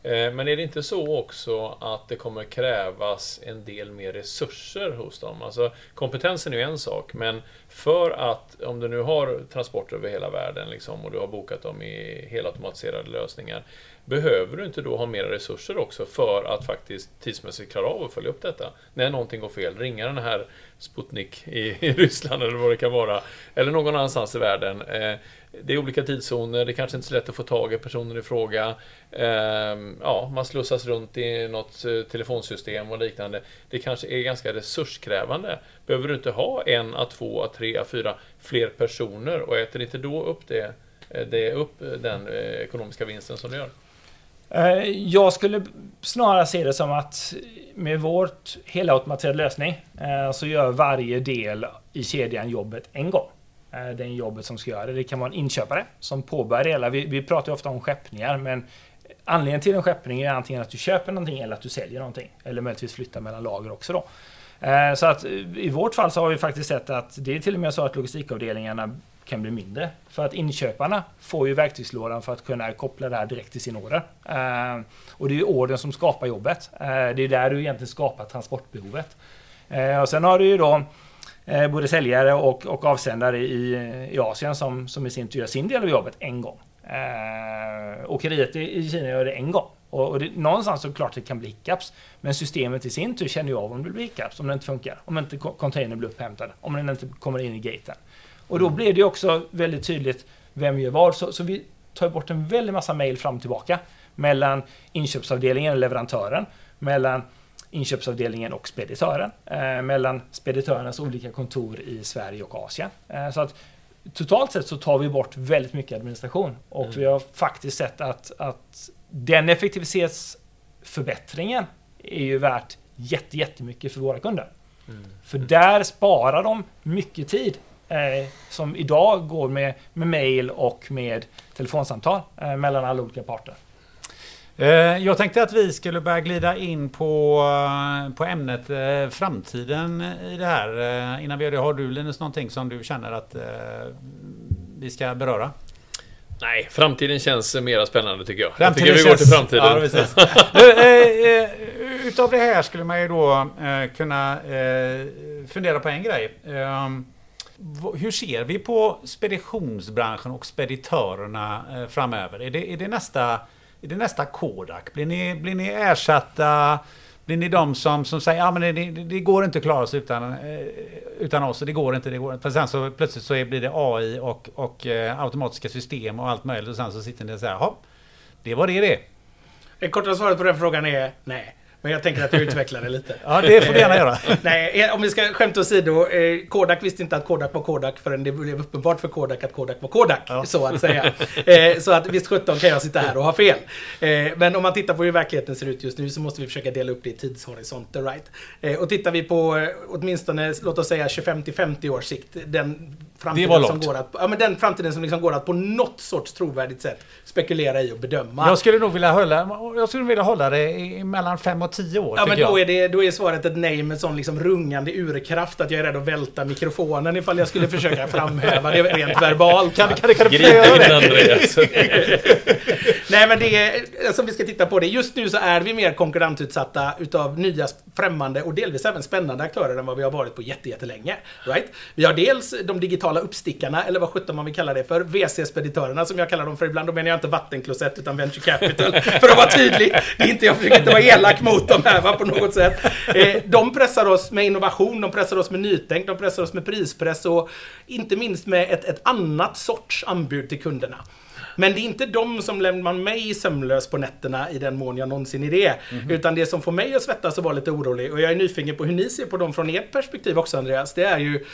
Eh, men är det inte så också att det kommer krävas en del mer resurser hos dem? Alltså kompetensen är ju en sak, men för att, om du nu har transporter över hela världen liksom, och du har bokat dem i helautomatiserade lösningar, behöver du inte då ha mer resurser också för att faktiskt tidsmässigt klara av att följa upp detta? När någonting går fel, ringa den här Sputnik i, i Ryssland eller vad det kan vara, eller någon annanstans i världen. Eh, det är olika tidszoner, det kanske inte är så lätt att få tag i personen i fråga. Ehm, ja, man slussas runt i något eh, telefonsystem och liknande. Det kanske är ganska resurskrävande. Behöver du inte ha en, a två, a tre, a fyra fler personer och äter inte då upp det, eh, det upp eh, den ekonomiska vinsten som du gör? Jag skulle snarare se det som att med vårt helautomatiserade lösning så gör varje del i kedjan jobbet en gång. Eh, den det jobbet som ska göra det. Det kan vara en inköpare som påbörjar det hela. Vi, vi pratar ju ofta om skeppningar, men anledningen till en skeppning är antingen att du köper någonting eller att du säljer någonting. Eller möjligtvis flyttar mellan lager också då. Eh, så att eh, i vårt fall så har vi faktiskt sett att det är till och med så att logistikavdelningarna kan bli mindre. För att inköparna får ju verktygslådan för att kunna koppla det här direkt till sin order. Och det är ju ordern som skapar jobbet. Det är där du egentligen skapar transportbehovet. Och sen har du ju då eh, både säljare och, och avsändare i, i Asien som, som i sin tur gör sin del av jobbet en gång. Eh, åkeriet i Kina gör det en gång. Och, och det, någonstans så klart det kan bli hiccups. Men systemet i sin tur känner ju av om det blir hiccups, om det inte funkar. Om inte containern blir upphämtad, om den inte kommer in i gaten. Och då mm. blir det också väldigt tydligt vem gör vad. Så, så vi tar bort en väldig massa mail fram och tillbaka mellan inköpsavdelningen och leverantören, mellan inköpsavdelningen och speditören. Eh, mellan speditörernas olika kontor i Sverige och Asien. Eh, så att totalt sett så tar vi bort väldigt mycket administration. Och mm. vi har faktiskt sett att, att den effektivitetsförbättringen är ju värt jätte, jättemycket för våra kunder. Mm. För där sparar de mycket tid eh, som idag går med, med mail och med telefonsamtal eh, mellan alla olika parter. Eh, jag tänkte att vi skulle börja glida in på, eh, på ämnet eh, framtiden i det här. Innan vi gör det, har du Linus någonting som du känner att vi ska beröra? Nej, framtiden känns mer spännande tycker jag. Framtiden jag tycker vi går till framtiden. Ja, precis. utav det här skulle man ju då kunna fundera på en grej. Hur ser vi på speditionsbranschen och speditörerna framöver? Är det, är det nästa är det nästa Kodak? Blir ni, blir ni ersatta? Blir ni de som, som säger att ah, det, det, det, går inte att klara sig utan, eh, utan oss? Det går inte, det går inte. För sen så plötsligt så blir det AI och, och eh, automatiska system och allt möjligt. Och sen så sitter ni och säger, jaha, det var det det. Det korta svaret på den frågan är nej. Men jag tänker att jag utvecklar det lite. Ja, det får du gärna göra. Nej, eh, om vi ska skämta åsido. Eh, Kodak visste inte att Kodak var Kodak förrän det blev uppenbart för Kodak att Kodak var Kodak. Ja. Så att säga. Eh, så att visst 17 kan jag sitta här och ha fel. Eh, men om man tittar på hur verkligheten ser ut just nu så måste vi försöka dela upp det i tidshorisonter. Right? Och tittar vi på åtminstone, låt oss säga 25 till 50 års sikt. Den framtiden, Det var som går att, ja, men den framtiden som liksom går att på något sorts trovärdigt sätt spekulera i och bedöma. Jag skulle nog vilja hålla, jag skulle vilja hålla det i mellan 5 och 10 år. Ja, men då jag. är, det, då är svaret ett nej med sån liksom rungande urkraft att jag är rädd att välta mikrofonen ifall jag skulle försöka framhäva det rent verbalt. Kan, kan, kan du få Grip göra in det? Andreas. Nej men det är, alltså om vi ska titta på det. Just nu så är vi mer konkurrensutsatta utav nya främmande och delvis även spännande aktörer än vad vi har varit på jätte- jättelänge. Right? Vi har dels de digitala uppstickarna, eller vad sjutton man vill kalla det för. VC-speditörerna som jag kallar dem för ibland. Då menar jag inte vattenklosett utan venture capital. för att vara tydlig. Det är inte, jag försöker inte vara elak mot dem här va, på något sätt. Eh, de pressar oss med innovation, de pressar oss med nytänk, de pressar oss med prispress och inte minst med ett, ett annat sorts anbud till kunderna. Men det är inte de som lämnar mig sömnlös på nätterna i den mån jag någonsin är det. Utan det som får mig att svettas och vara lite orolig, och jag är nyfiken på hur ni ser på dem från ert perspektiv också Andreas, det är ju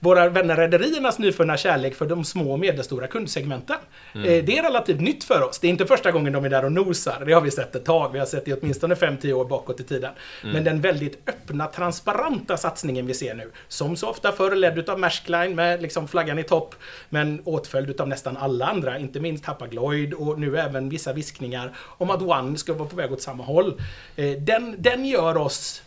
våra vänner rederiernas nyfunna kärlek för de små och medelstora kundsegmenten. Eh, Det är relativt nytt för oss. Det är inte första gången de är där och nosar. Det har vi sett ett tag. Vi har sett det åtminstone 5-10 år bakåt i tiden. Men den väldigt öppna, transparenta satsningen vi ser nu, som så ofta förr ledd utav Maersk Line med liksom flaggan i topp, men åtföljd utav nästan alla andra, inte minst Hapag-Lloyd och nu även vissa viskningar om att One ska vara på väg åt samma håll. Eh, Den, den gör oss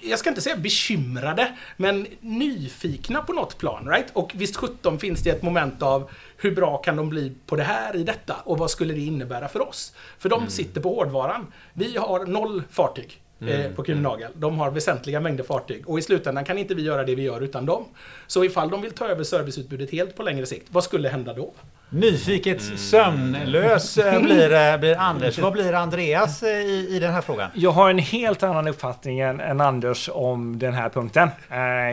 jag ska inte säga bekymrade, men nyfikna på något plan. Right? Och visst 17 finns det ett moment av hur bra kan de bli på det här i detta och vad skulle det innebära för oss? För de sitter på hårdvaran. Vi har noll fartyg. Eh, på Kuhnagel. De har väsentliga mängder fartyg och i slutändan kan inte vi göra det vi gör utan dem. Så ifall de vill ta över serviceutbudet helt på längre sikt, vad skulle hända då? Nyfiket sömnlös eh, blir, eh, blir Anders. Vad blir Andreas i, i den här frågan? Jag har en helt annan uppfattning än, än Anders om den här punkten.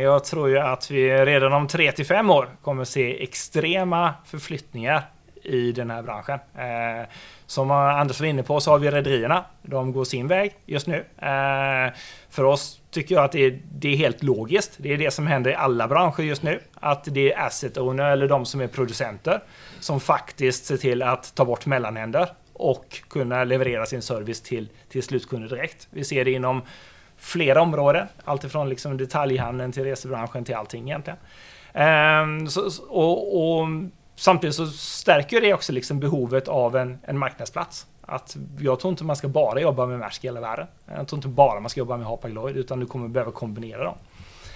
Jag tror ju att vi redan om 3 till 5 år kommer se extrema förflyttningar i den här branschen. Eh, som Anders var inne på så har vi rederierna. De går sin väg just nu. Eh, för oss tycker jag att det är, det är helt logiskt. Det är det som händer i alla branscher just nu. Att det är asset owner eller de som är producenter som faktiskt ser till att ta bort mellanhänder och kunna leverera sin service till, till slutkunder direkt. Vi ser det inom flera områden. Alltifrån liksom detaljhandeln till resebranschen till allting egentligen. Eh, så- och, och samtidigt så stärker det också liksom behovet av en, en marknadsplats. Att jag tror inte man ska bara jobba med Maersk i hela världen. Jag tror inte bara man ska jobba med Hapag-Lloyd utan du kommer behöva kombinera dem.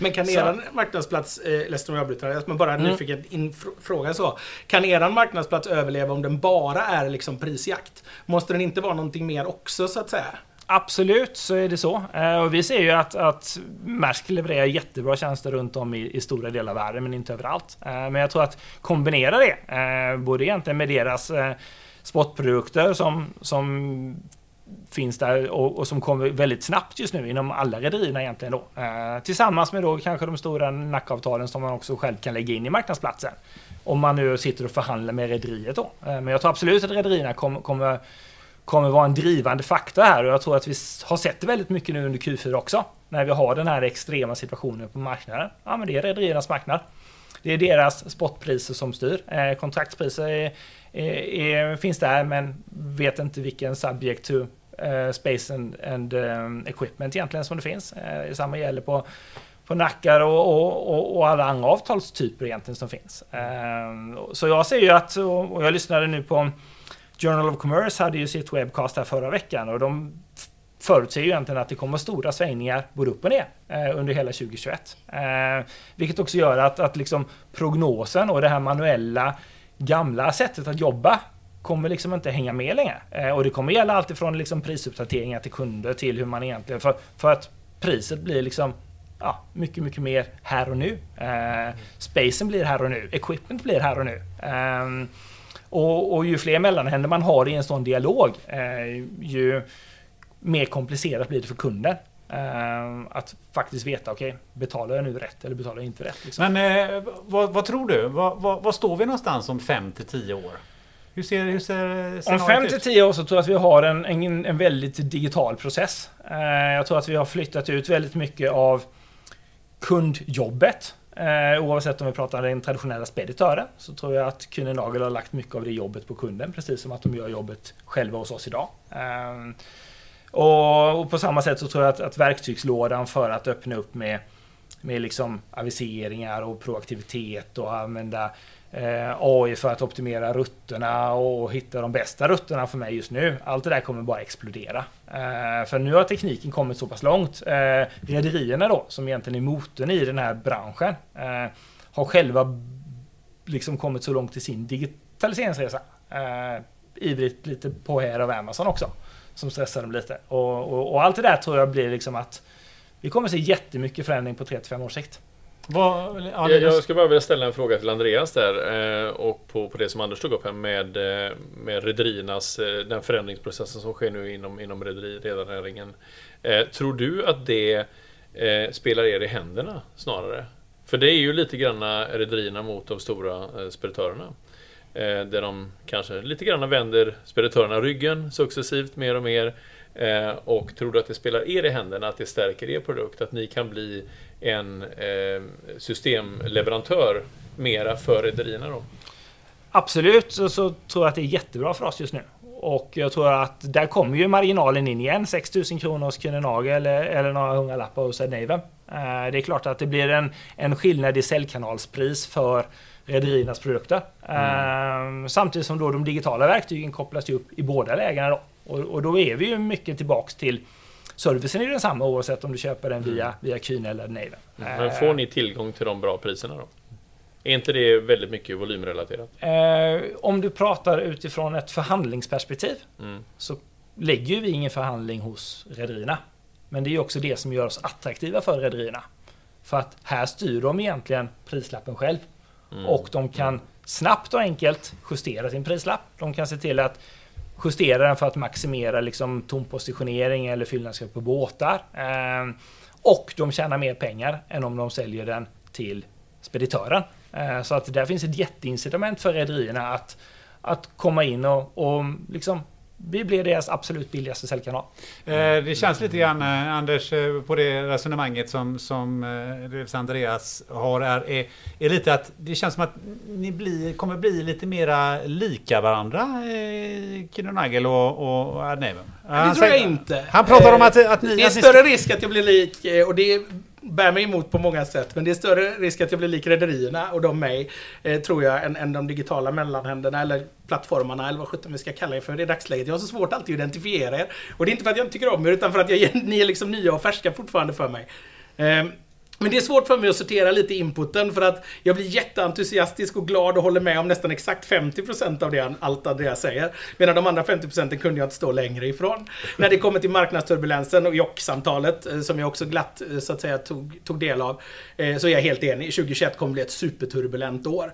Men kan eran marknadsplats, eh, ledsen om jag avbryter, men bara Mm. nyfiken fråga så. Kan eran marknadsplats överleva om den bara är liksom prisjakt? Måste den inte vara någonting mer också så att säga? Absolut så är det så. Eh, och vi ser ju att, att Maersk levererar jättebra tjänster runt om i, i stora delar av världen men inte överallt. Eh, men jag tror att kombinera det, eh, både egentligen med deras spotprodukter som, som finns där och, och som kommer väldigt snabbt just nu inom alla rederierna egentligen då. Eh, tillsammans med då kanske de stora nackavtalen som man också själv kan lägga in i marknadsplatsen. Om man nu sitter och förhandlar med rederiet då. Eh, men jag tror absolut att rederierna kommer, kommer kommer vara en drivande faktor här och jag tror att vi har sett det väldigt mycket nu under Q4 också. När vi har den här extrema situationen på marknaden. Ja, men det är rederiernas marknad. Det är deras spotpriser som styr. Eh, kontraktspriser är, är, är, finns där men vet inte vilken subject to eh, space and, and um, equipment egentligen som det finns. Eh, samma gäller på på nackar och, och, och, och alla andra avtalstyper egentligen som finns. Eh, så jag ser ju att, och jag lyssnade nu på Journal of Commerce hade ju sitt webcast här förra veckan och de förutser ju egentligen att det kommer stora svängningar både upp och ner eh, under hela 2021. Eh, vilket också gör att, att liksom prognosen och det här manuella gamla sättet att jobba kommer liksom inte hänga med längre. Eh, och det kommer gälla allt ifrån liksom prisuppdateringar till kunder till hur man egentligen... För, för att priset blir liksom ja, mycket, mycket mer här och nu. Eh, spacen blir här och nu. Equipment blir här och nu. Ehm, och, och ju fler mellanhänder man har i en sån dialog, eh, ju mer komplicerat blir det för kunden. Eh, att faktiskt veta, okej, betalar jag nu rätt eller betalar jag inte rätt? Liksom. Men eh, vad, vad tror du? Vad, står vi någonstans om 5 till 10 år? Hur ser, hur ser Om scenariot 5 ut? till 10 år så tror jag att vi har en, en, en väldigt digital process. Eh, jag tror att vi har flyttat ut väldigt mycket av kundjobbet. Eh, oavsett om vi pratar den traditionella speditören så tror jag att Kühne Nagel har lagt mycket av det jobbet på kunden precis som att de gör jobbet själva hos oss idag. Eh, och, och på samma sätt så tror jag att, att verktygslådan för att öppna upp med, med liksom aviseringar och proaktivitet och använda Eh, AI för att optimera rutterna och hitta de bästa rutterna för mig just nu. Allt det där kommer bara explodera. Eh, för nu har tekniken kommit så pass långt. Eh, rederierna då, som egentligen är motorn i den här branschen, har själva liksom kommit så långt i sin digitaliseringsresa. Ivrigt lite på här av Amazon också, som stressar dem lite. Och, och, och allt det där tror jag blir liksom att vi kommer se jättemycket förändring på 3-5 års sikt. Vad, ja, Jag, jag skulle bara vilja ställa en fråga till Andreas där eh, och på, på det som Anders tog upp här med, eh, med rederiernas, eh, den förändringsprocessen som sker nu inom, inom rederi- redarnäringen. Eh, tror du att det spelar er i händerna snarare? För det är ju lite grann rederierna mot de stora speditörerna. Där de kanske lite grann vänder speditörerna ryggen successivt mer och mer. Och tror du att det spelar er i händerna, att det stärker er produkt? Att ni kan bli en eh, systemleverantör mera för rederierna då? Absolut, så, så tror jag att det är jättebra för oss just nu. Och jag tror att där kommer ju marginalen in igen. 6000 kronor hos Kühne eller, eller några hundralappar hos Ed Naven. Eh, det är klart att det blir en, en skillnad i säljkanalspris för rederiernas produkter. Eh, samtidigt som då de digitala verktygen kopplas upp i båda lägena då. Och, och då är vi ju mycket tillbaks till servicen är ju densamma oavsett om du köper den via, via Kühne eller Naven. Men får ni tillgång till de bra priserna då? Är inte det väldigt mycket volymrelaterat? Eh, om du pratar utifrån ett förhandlingsperspektiv Mm. så lägger vi ingen förhandling hos rederierna. Men det är också det som gör oss attraktiva för rederierna. För att här styr de egentligen prislappen själv. Mm. Och de kan snabbt och enkelt justera sin prislapp. De kan se till att justera den för att maximera liksom tompositionering eller fyllnadsgrad på båtar. Eh, och de tjänar mer pengar än om de säljer den till speditören. Eh, så att där finns ett jätteincitament för rederierna att, att komma in och, och liksom vi blir deras absolut billigaste säljkanal. Eh, Det känns lite grann, eh, Anders, eh, på det resonemanget som, som Andreas har är, är, är lite att det känns som att ni blir, kommer bli lite mera lika varandra, eh, Kino Nagel och, och Ad Naven. Det tror jag inte. Han pratar om att, att ni... Det är större risk att jag blir lik, och det bär mig emot på många sätt, men det är större risk att jag blir lik rederierna och de mig, eh, tror jag, än, än de digitala mellanhänderna eller plattformarna eller vad sjutton vi ska kalla er för i dagsläget. Jag har så svårt alltid att identifiera er. Och det är inte för att jag inte tycker om er, utan för att jag, ni är liksom nya och färska fortfarande för mig. Eh, men det är svårt för mig att sortera lite inputen för att jag blir jätteentusiastisk och glad och håller med om nästan exakt 50% av det allt Andreas säger. Medan de andra 50% kunde jag inte stå längre ifrån. När det kommer till marknadsturbulensen och jock-samtalet eh, som jag också glatt eh, så att säga tog, tog del av. Eh, så är jag helt enig. 2021 kommer bli ett superturbulent år.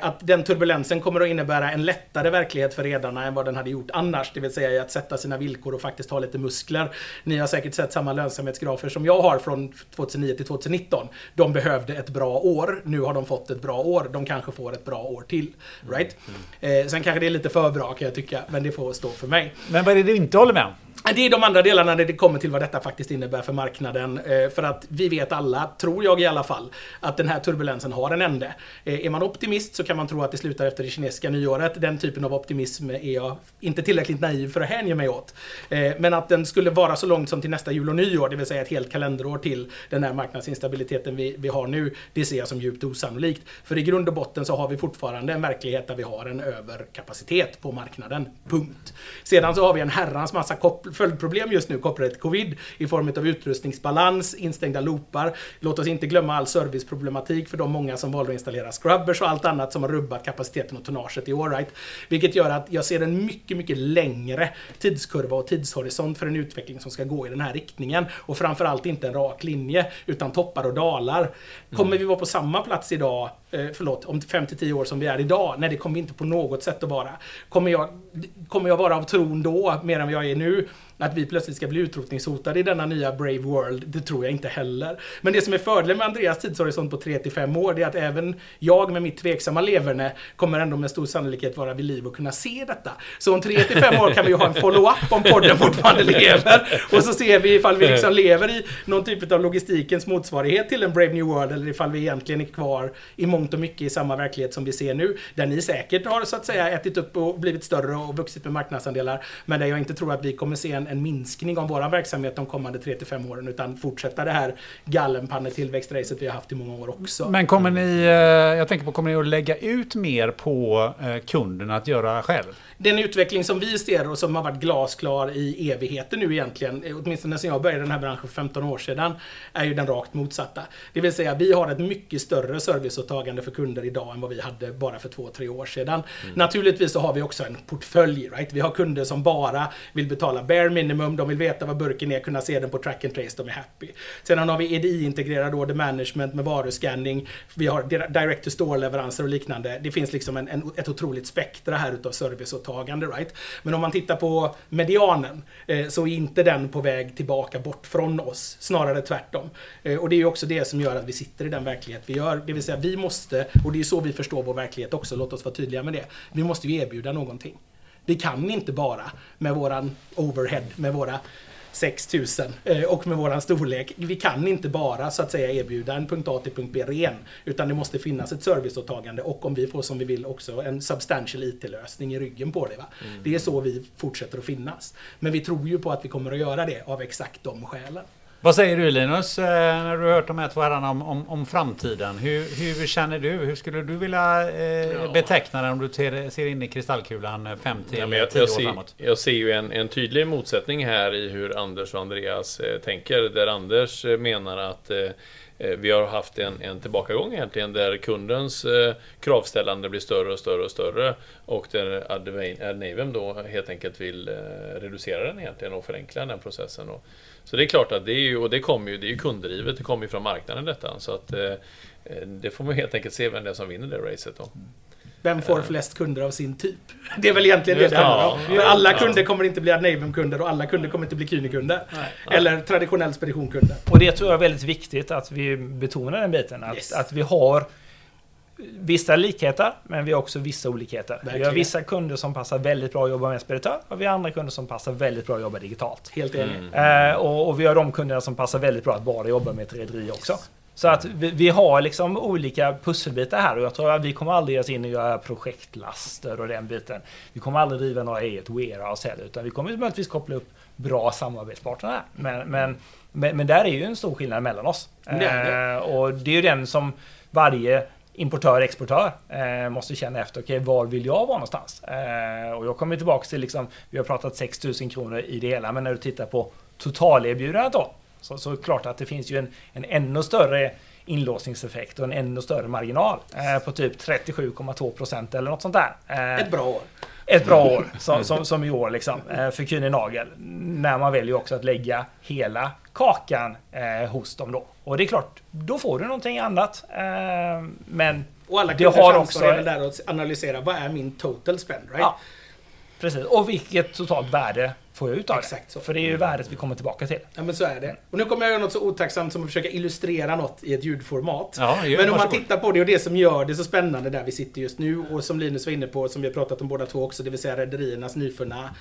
Att den turbulensen kommer att innebära en lättare verklighet för redarna än vad den hade gjort annars. Det vill säga att sätta sina villkor och faktiskt ha lite muskler. Ni har säkert sett samma lönsamhetsgrafer som jag har från 2009 till 2019. De behövde ett bra år. Nu har de fått ett bra år. De kanske får ett bra år till. Right? Eh, sen kanske det är lite för bra kan jag tycka, men det får stå för mig. Men vad är det du inte håller med om? Det är de andra delarna när det kommer till vad detta faktiskt innebär för marknaden. Eh, för att vi vet alla, tror jag i alla fall, att den här turbulensen har en ände. Eh, är man optimist så kan man tro att det slutar efter det kinesiska nyåret. Den typen av optimism är jag inte tillräckligt naiv för att hänge mig åt. Eh, men att den skulle vara så långt som till nästa jul och nyår, det vill säga ett helt kalenderår till den här marknadsinstabiliteten vi, vi har nu, det ser jag som djupt osannolikt. För i grund och botten så har vi fortfarande en verklighet där vi har en överkapacitet på marknaden. Punkt. Sedan så har vi en herrans massa kopplingar följdproblem just nu kopplade till covid i form av utrustningsbalans, instängda loopar. Låt oss inte glömma all serviceproblematik för de många som valde att installera scrubbers och allt annat som har rubbat kapaciteten och tonnaget i all right. Vilket gör att jag ser en mycket, mycket längre tidskurva och tidshorisont för en utveckling som ska gå i den här riktningen. Och framförallt inte en rak linje, utan toppar och dalar. Kommer vi vara på samma plats idag, eh, förlåt, om 5-10 år som vi är idag? Nej, det kommer vi inte på något sätt att vara. Kommer jag, kommer jag vara av tron då, mer än vad jag är nu? Att vi plötsligt ska bli utrotningshotade i denna nya Brave World, det tror jag inte heller. Men det som är fördelen med Andreas tidshorisont på 3 till 5 år, det är att även jag med mitt tveksamma leverne kommer ändå med stor sannolikhet vara vid liv och kunna se detta. Så om 3 till 5 år kan vi ju ha en follow-up om podden fortfarande lever. Och så ser vi ifall vi liksom lever i någon typ av logistikens motsvarighet till en Brave New World eller ifall vi egentligen är kvar i mångt och mycket i samma verklighet som vi ser nu. Där ni säkert har så att säga ätit upp och blivit större och vuxit med marknadsandelar. Men där jag inte tror att vi kommer se en, en minskning av vår verksamhet de kommande 3-5 åren utan fortsätta det här gallenpannetillväxtracet vi har haft i många år också. Men kommer ni, eh, jag tänker på, kommer ni att lägga ut mer på eh, kunden att göra själv? Den utveckling som vi ser och som har varit glasklar i evigheter nu egentligen, åtminstone sen jag började i den här branschen för 15 år sedan, är ju den rakt motsatta. Det vill säga, vi har ett mycket större serviceåtagande för kunder idag än vad vi hade bara för två, tre år sedan. Mm. Naturligtvis så har vi också en portfölj, right? Vi har kunder som bara vill betala bare minimum, de vill veta vad burken är, kunna se den på track and trace, de är happy. Sedan har vi EDI-integrerad order management med varuscanning, vi har direct to store-leveranser och liknande. Det finns liksom en, en, ett otroligt spektra här utav serviceåtagande, right? Men om man tittar på medianen eh, så är inte den på väg tillbaka bort från oss, snarare tvärtom. Eh, och det är ju också det som gör att vi sitter i den verklighet vi gör. Det vill säga, vi måste, och det är så vi förstår vår verklighet också, låt oss vara tydliga med det. Vi måste ju erbjuda någonting. Vi kan inte bara med våran overhead, med våra 6000 eh, och med våran storlek. Vi kan inte bara så att säga erbjuda en punkt A till punkt B ren. Utan det måste finnas ett serviceåtagande och om vi får som vi vill också en substantial IT-lösning i ryggen på det. Va? Mm. Det är så vi fortsätter att finnas. Men vi tror ju på att vi kommer att göra det av exakt de skälen. Vad säger du Linus, eh, när du har hört de här två herrarna om, om, om framtiden? Hur, hur, känner du? Hur skulle du vilja eh, ja. beteckna den om du ter, ser in i kristallkulan 5 till ja, 10 år ser, framåt? Jag ser ju en, en tydlig motsättning här i hur Anders och Andreas eh, tänker. Där Anders eh, menar att eh, eh, vi har haft en, en tillbakagång egentligen där kundens eh, kravställande blir större och större och större och där Adnavem då helt enkelt vill eh, reducera den egentligen och förenkla den processen. Och, så det är klart att det är ju, och det kommer ju, det är ju kunddrivet, det kommer ju från marknaden detta. Så att eh, det får man helt enkelt se vem det är som vinner det racet då. Vem får flest kunder av sin typ? Det är väl egentligen det det handlar om. För alla kunder kommer inte bli Adnavum-kunder och alla kunder kommer inte bli Kyni-kunder. Eller traditionell speditionkunder. Och det tror jag är väldigt viktigt att vi betonar den biten. Att, yes. att vi har vissa likheter, men vi har också vissa olikheter. Verkligen. Vi har vissa kunder som passar väldigt bra att jobba med speditör och vi har andra kunder som passar väldigt bra att jobba digitalt. Helt enig. Mm. Eh, och, och, vi har de kunderna som passar väldigt bra att bara jobba med ett rederi också. Så att vi, vi, har liksom olika pusselbitar här och jag tror att vi kommer aldrig ge oss in och göra projektlaster och den biten. Vi kommer aldrig driva några eget warehouse heller, utan vi kommer möjligtvis koppla upp bra samarbetspartner här. Men, men, men, men, där är ju en stor skillnad mellan oss. Det det. Eh, och det är ju den som varje importör, exportör eh, måste känna efter, okej, okay, var vill jag vara någonstans? Eh, och jag kommer tillbaka till, liksom, vi har pratat 6000 kronor i det hela, men när du tittar på totalerbjudandet då, så, så är det klart att det finns ju en, en ännu större inlåsningseffekt och en ännu större marginal eh, på typ 37,2 procent eller något sånt där. Eh, ett bra år. Ett bra år, som, som, som i år liksom, eh, för Kühne Nagel. När man väljer också att lägga hela kakan eh, hos dem då. Och det är klart, då får du någonting annat. Eh, men och alla det har också... är väl där att analysera, vad är min total spend? Right? Ja, precis. Och vilket totalt värde får jag ut av Exakt det? Så. För det är ju värdet vi kommer tillbaka till. Ja, men så är det. Och nu kommer jag göra något så otacksamt som att försöka illustrera något i ett ljudformat. Ja, men om man tittar på det och det som gör det så spännande där vi sitter just nu och som Linus var inne på, som vi har pratat om båda två också, det vill säga rederiernas nyfunna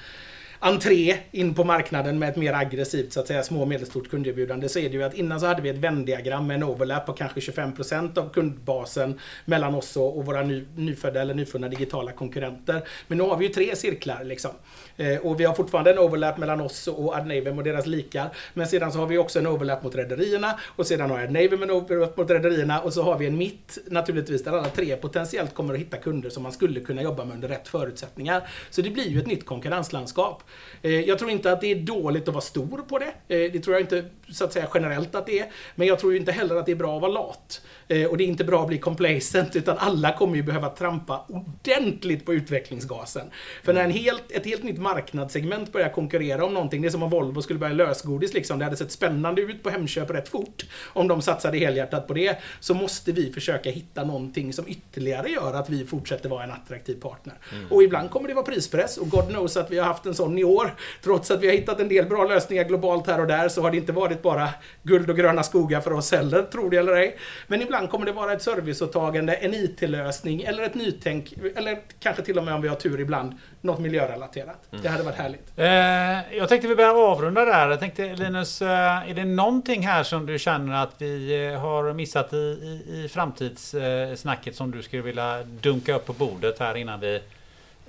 entré in på marknaden med ett mer aggressivt så att säga små och medelstort kunderbjudande så är det ju att innan så hade vi ett vändiagram med en overlap på kanske 25% av kundbasen mellan oss och, våra ny, nyfödda eller nyfunna digitala konkurrenter. Men nu har vi ju tre cirklar liksom. Eh, och vi har fortfarande en overlap mellan oss och Adnavem och deras likar. Men sedan så har vi också en overlap mot rederierna och sedan har Adnavem en overlap mot rederierna och så har vi en mitt naturligtvis där alla tre potentiellt kommer att hitta kunder som man skulle kunna jobba med under rätt förutsättningar. Så det blir ju ett nytt konkurrenslandskap. Eh, jag tror inte att det är dåligt att vara stor på det. Eh, det tror jag inte så att säga generellt att det är. Men jag tror inte heller att det är bra att vara lat. Eh, och det är inte bra att bli complacent, utan alla kommer ju behöva trampa ordentligt på utvecklingsgasen. För när en helt, ett helt nytt marknadssegment börjar konkurrera om någonting, det är som om Volvo skulle börja lösgodis liksom. Det hade sett spännande ut på Hemköp rätt fort. Om de satsade helhjärtat på det. Så måste vi försöka hitta någonting som ytterligare gör att vi fortsätter vara en attraktiv partner. Mm. Och ibland kommer det vara prispress, och God knows att vi har haft en sån framgång i år. Trots att vi har hittat en del bra lösningar globalt här och där så har det inte varit bara guld och gröna skogar för oss heller, tror det eller ej. Men ibland kommer det vara ett serviceåtagande, en IT-lösning eller ett nytänk, eller kanske till och med om vi har tur ibland, något miljörelaterat. Mm. Det hade varit härligt. Eh, jag tänkte vi börjar avrunda där. Jag tänkte Linus, eh, är det någonting här som du känner att vi eh, har missat i, i, i framtidssnacket som du skulle vilja dunka upp på bordet här innan vi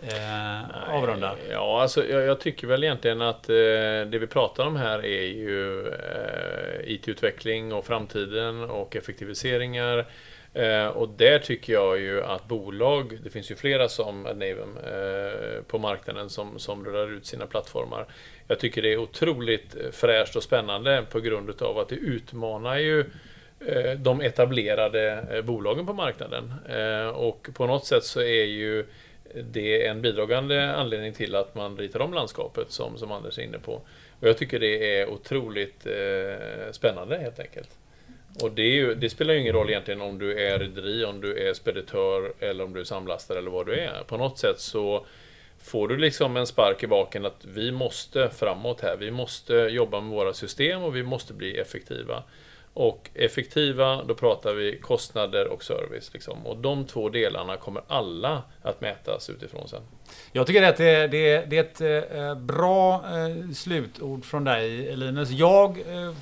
eh, avrundar? Ja, alltså jag, jag, tycker väl egentligen att eh, det vi pratar om här är ju eh, IT-utveckling och framtiden och effektiviseringar. Eh, och där tycker jag ju att bolag, det finns ju flera som Navem eh, på marknaden som, som rullar ut sina plattformar. Jag tycker det är otroligt fräscht och spännande på grund av att det utmanar ju eh, de etablerade eh, bolagen på marknaden. Eh, och på något sätt så är ju det är en bidragande anledning till att man ritar om landskapet som, som Anders är inne på. Och jag tycker det är otroligt eh, spännande helt enkelt. Och det, ju, det, spelar ju ingen roll egentligen om du är rederi, om du är speditör eller om du är samlastare eller vad du är. På något sätt så får du liksom en spark i baken att vi måste framåt här. Vi måste jobba med våra system och vi måste bli effektiva. Och effektiva, då pratar vi kostnader och service. Liksom. Och de två delarna kommer alla att mätas utifrån sen. Jag tycker att det, det, det är ett eh, bra eh, slutord från dig Linus. Jag eh,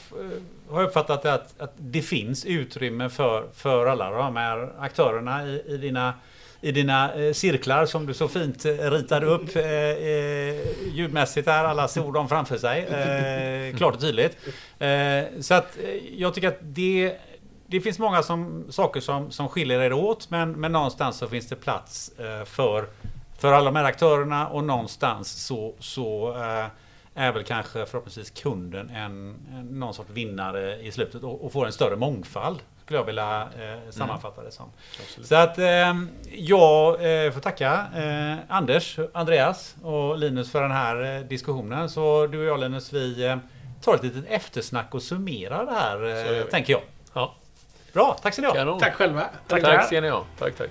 har uppfattat att, att det finns utrymme för, för alla de här aktörerna i, i dina i dina eh, cirklar som du så fint eh, ritade upp eh, eh, ljudmässigt här. Alla såg dem framför sig. Eh, klart och tydligt. Eh, så att jag tycker att det det finns många som, saker som, som skiljer er åt men, men någonstans så finns det plats för, för alla de här aktörerna och någonstans så, så är väl kanske förhoppningsvis kunden en, en någon sorts vinnare i slutet och, och får en större mångfald. Skulle jag vilja eh, sammanfatta det som. Absolut. Så att eh, jag eh, får tacka eh, Anders, Andreas och Linus för den här eh, diskussionen. Så du och jag Linus, vi eh, tar ett litet eftersnack och summerar det här, eh, tänker jag. Ja. Bra, tack så ni ha. Tack själva. Tack, tack ska ni ha. Tack, tack.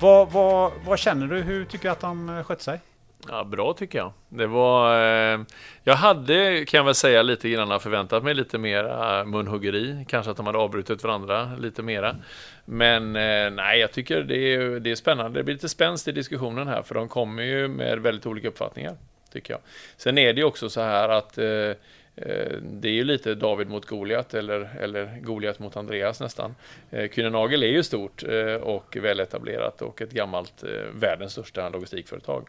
Vad, vad, vad, känner du? Hur tycker du att de skötte sig? Ja, bra tycker jag. Det var... Eh, jag hade, kan jag väl säga, lite grann förväntat mig lite mera eh, munhuggeri. Kanske att de hade avbrutit varandra lite mera. Men eh, nej, jag tycker det är, det är spännande. Det blir lite spänst i diskussionen här, för de kommer ju med väldigt olika uppfattningar, tycker jag. Sen är det ju också så här att eh, eh det är ju lite David mot Goliat eller, eller Goliat mot Andreas nästan. Eh, är ju stort eh, och väletablerat och ett gammalt, eh, världens största logistikföretag.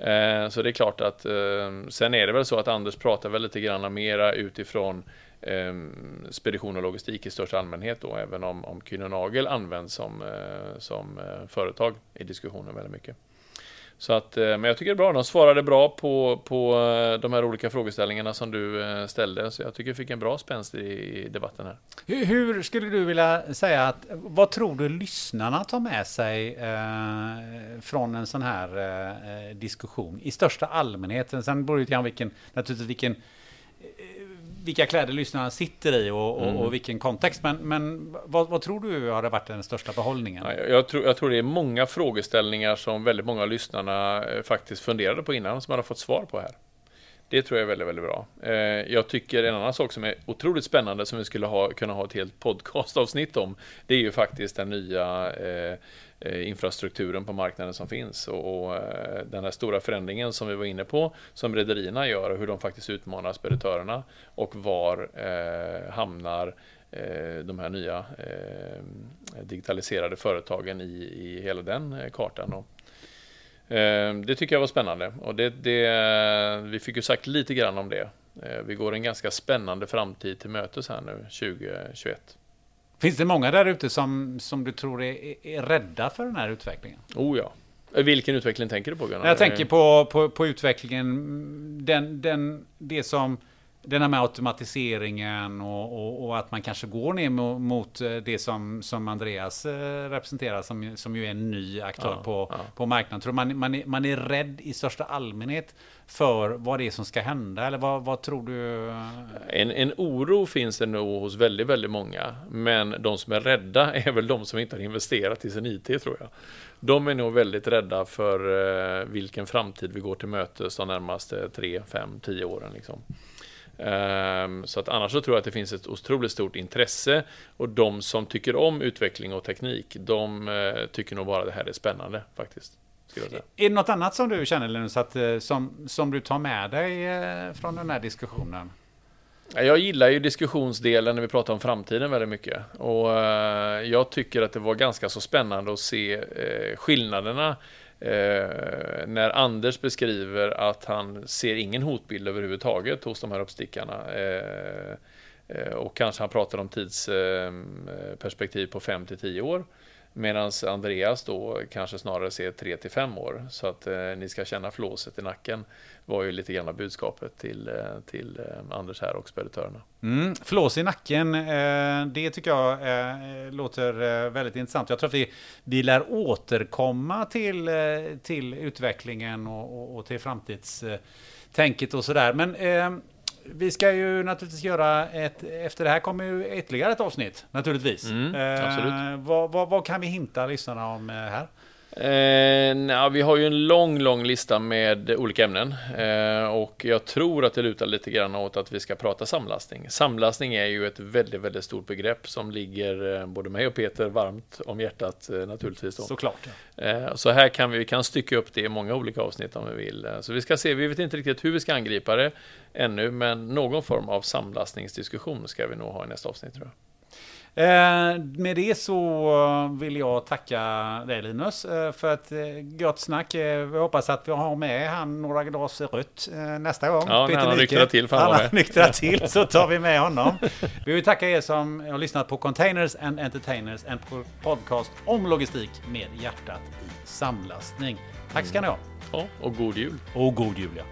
Eh, så det är klart att ehm, sen är det väl så att Anders pratar väl lite grann mera utifrån ehm, spedition och logistik i största allmänhet då, även om, om Kühne används som, eh, som eh, företag i diskussionen väldigt mycket. Så att, eh, men jag tycker det är bra. De svarade bra på, på eh, de här olika frågeställningarna som du eh, ställde. Så jag tycker vi fick en bra spänst i debatten här. Hur, hur skulle du vilja säga att, vad tror du lyssnarna tar med sig eh, från en sån här eh, diskussion i största allmänhet? Sen beror det lite grann vilken, naturligtvis vilken vilka kläder lyssnarna sitter i och, och, mm. och vilken kontext. Men, men vad, vad, tror du har varit den största behållningen? Ja, jag, tror, jag tror det är många frågeställningar som väldigt många av lyssnarna eh, faktiskt funderade på innan, som man har fått svar på här. Det tror jag är väldigt, väldigt bra. Eh, jag tycker en annan sak som är otroligt spännande som vi skulle ha, kunna ha ett helt podcastavsnitt om. Det är ju faktiskt den nya Eh, Eh, infrastrukturen på marknaden som finns och, och, eh, den här stora förändringen som vi var inne på som rederierna gör och hur de faktiskt utmanar speditörerna och var eh, hamnar eh, de här nya eh, digitaliserade företagen i, i hela den eh, kartan. Och, eh, det tycker jag var spännande och det, det, vi fick ju sagt lite grann om det. Vi går en ganska spännande framtid till mötes här nu 2021. Finns det många där ute som, som du tror är, är rädda för den här utvecklingen? Oh ja. Vilken utveckling tänker du på Gunnar? Jag tänker på, på, på utvecklingen, den, den, det som den här med automatiseringen och, och, och, att man kanske går ner mot eh, det som, som Andreas eh, representerar som, som ju är en ny aktör ja, på, ja. på marknaden. Tror man, man, är, man är rädd i största allmänhet för vad det är som ska hända? Eller vad, vad tror du? En, en oro finns det nog hos väldigt, väldigt många. Men de som är rädda är väl de som inte har investerat i sin IT tror jag. De är nog väldigt rädda för eh, vilken framtid vi går till mötes de närmaste 3, 5, 10 åren. Liksom. Um, så att annars så tror jag att det finns ett otroligt stort intresse och de som tycker om utveckling och teknik, de uh, tycker nog bara det här är spännande faktiskt. Är det något annat som du känner Linus, att, eh, som, som du tar med dig eh, från den här diskussionen? Jag gillar ju diskussionsdelen när vi pratar om framtiden väldigt mycket. Och jag tycker att det var ganska så spännande att se skillnaderna Eh, när Anders beskriver att han ser ingen hotbild överhuvudtaget hos de här uppstickarna. Eh, eh och kanske han pratar om tidsperspektiv på 5 till 10 år. Medan Andreas då kanske snarare ser 3 till 5 år. Så att eh, ni ska känna flåset i nacken var ju lite grann budskapet till, eh, till eh, Anders här och speditörerna. Mm, flås i nacken, eh, det tycker jag eh, låter eh, väldigt intressant. Jag tror att vi, vi lär återkomma till, eh, till utvecklingen och, och, och till framtidstänket eh, och sådär. Men eh, vi ska ju naturligtvis göra ett, efter det här kommer ju ytterligare ett avsnitt naturligtvis. Mm, eh, vad, vad, vad, kan vi hinta lyssnarna om här? Eh, na, vi har ju en lång, lång lista med olika ämnen eh, och jag tror att det lutar lite grann åt att vi ska prata samlastning. Samlastning är ju ett väldigt, väldigt stort begrepp som ligger eh, både mig och Peter varmt om hjärtat eh, naturligtvis. Då. Såklart. Eh, så här kan vi, vi kan stycka upp det i många olika avsnitt om vi vill. Eh, så vi ska se, vi vet inte riktigt hur vi ska angripa det ännu, men någon form av samlastningsdiskussion ska vi nog ha i nästa avsnitt tror jag. Eh, med det så vill jag tacka dig Linus eh, för ett eh, gott snack. Vi hoppas att vi har med han några glas rött nästa gång. Ja, när han nyktrar till. Han har nyktrat till så tar vi med honom. Vi vill tacka er som har lyssnat på Containers and Entertainers, en podcast om logistik med hjärtat i samlastning. Tack ska ni ha. Ja, och god jul. Och god jul ja.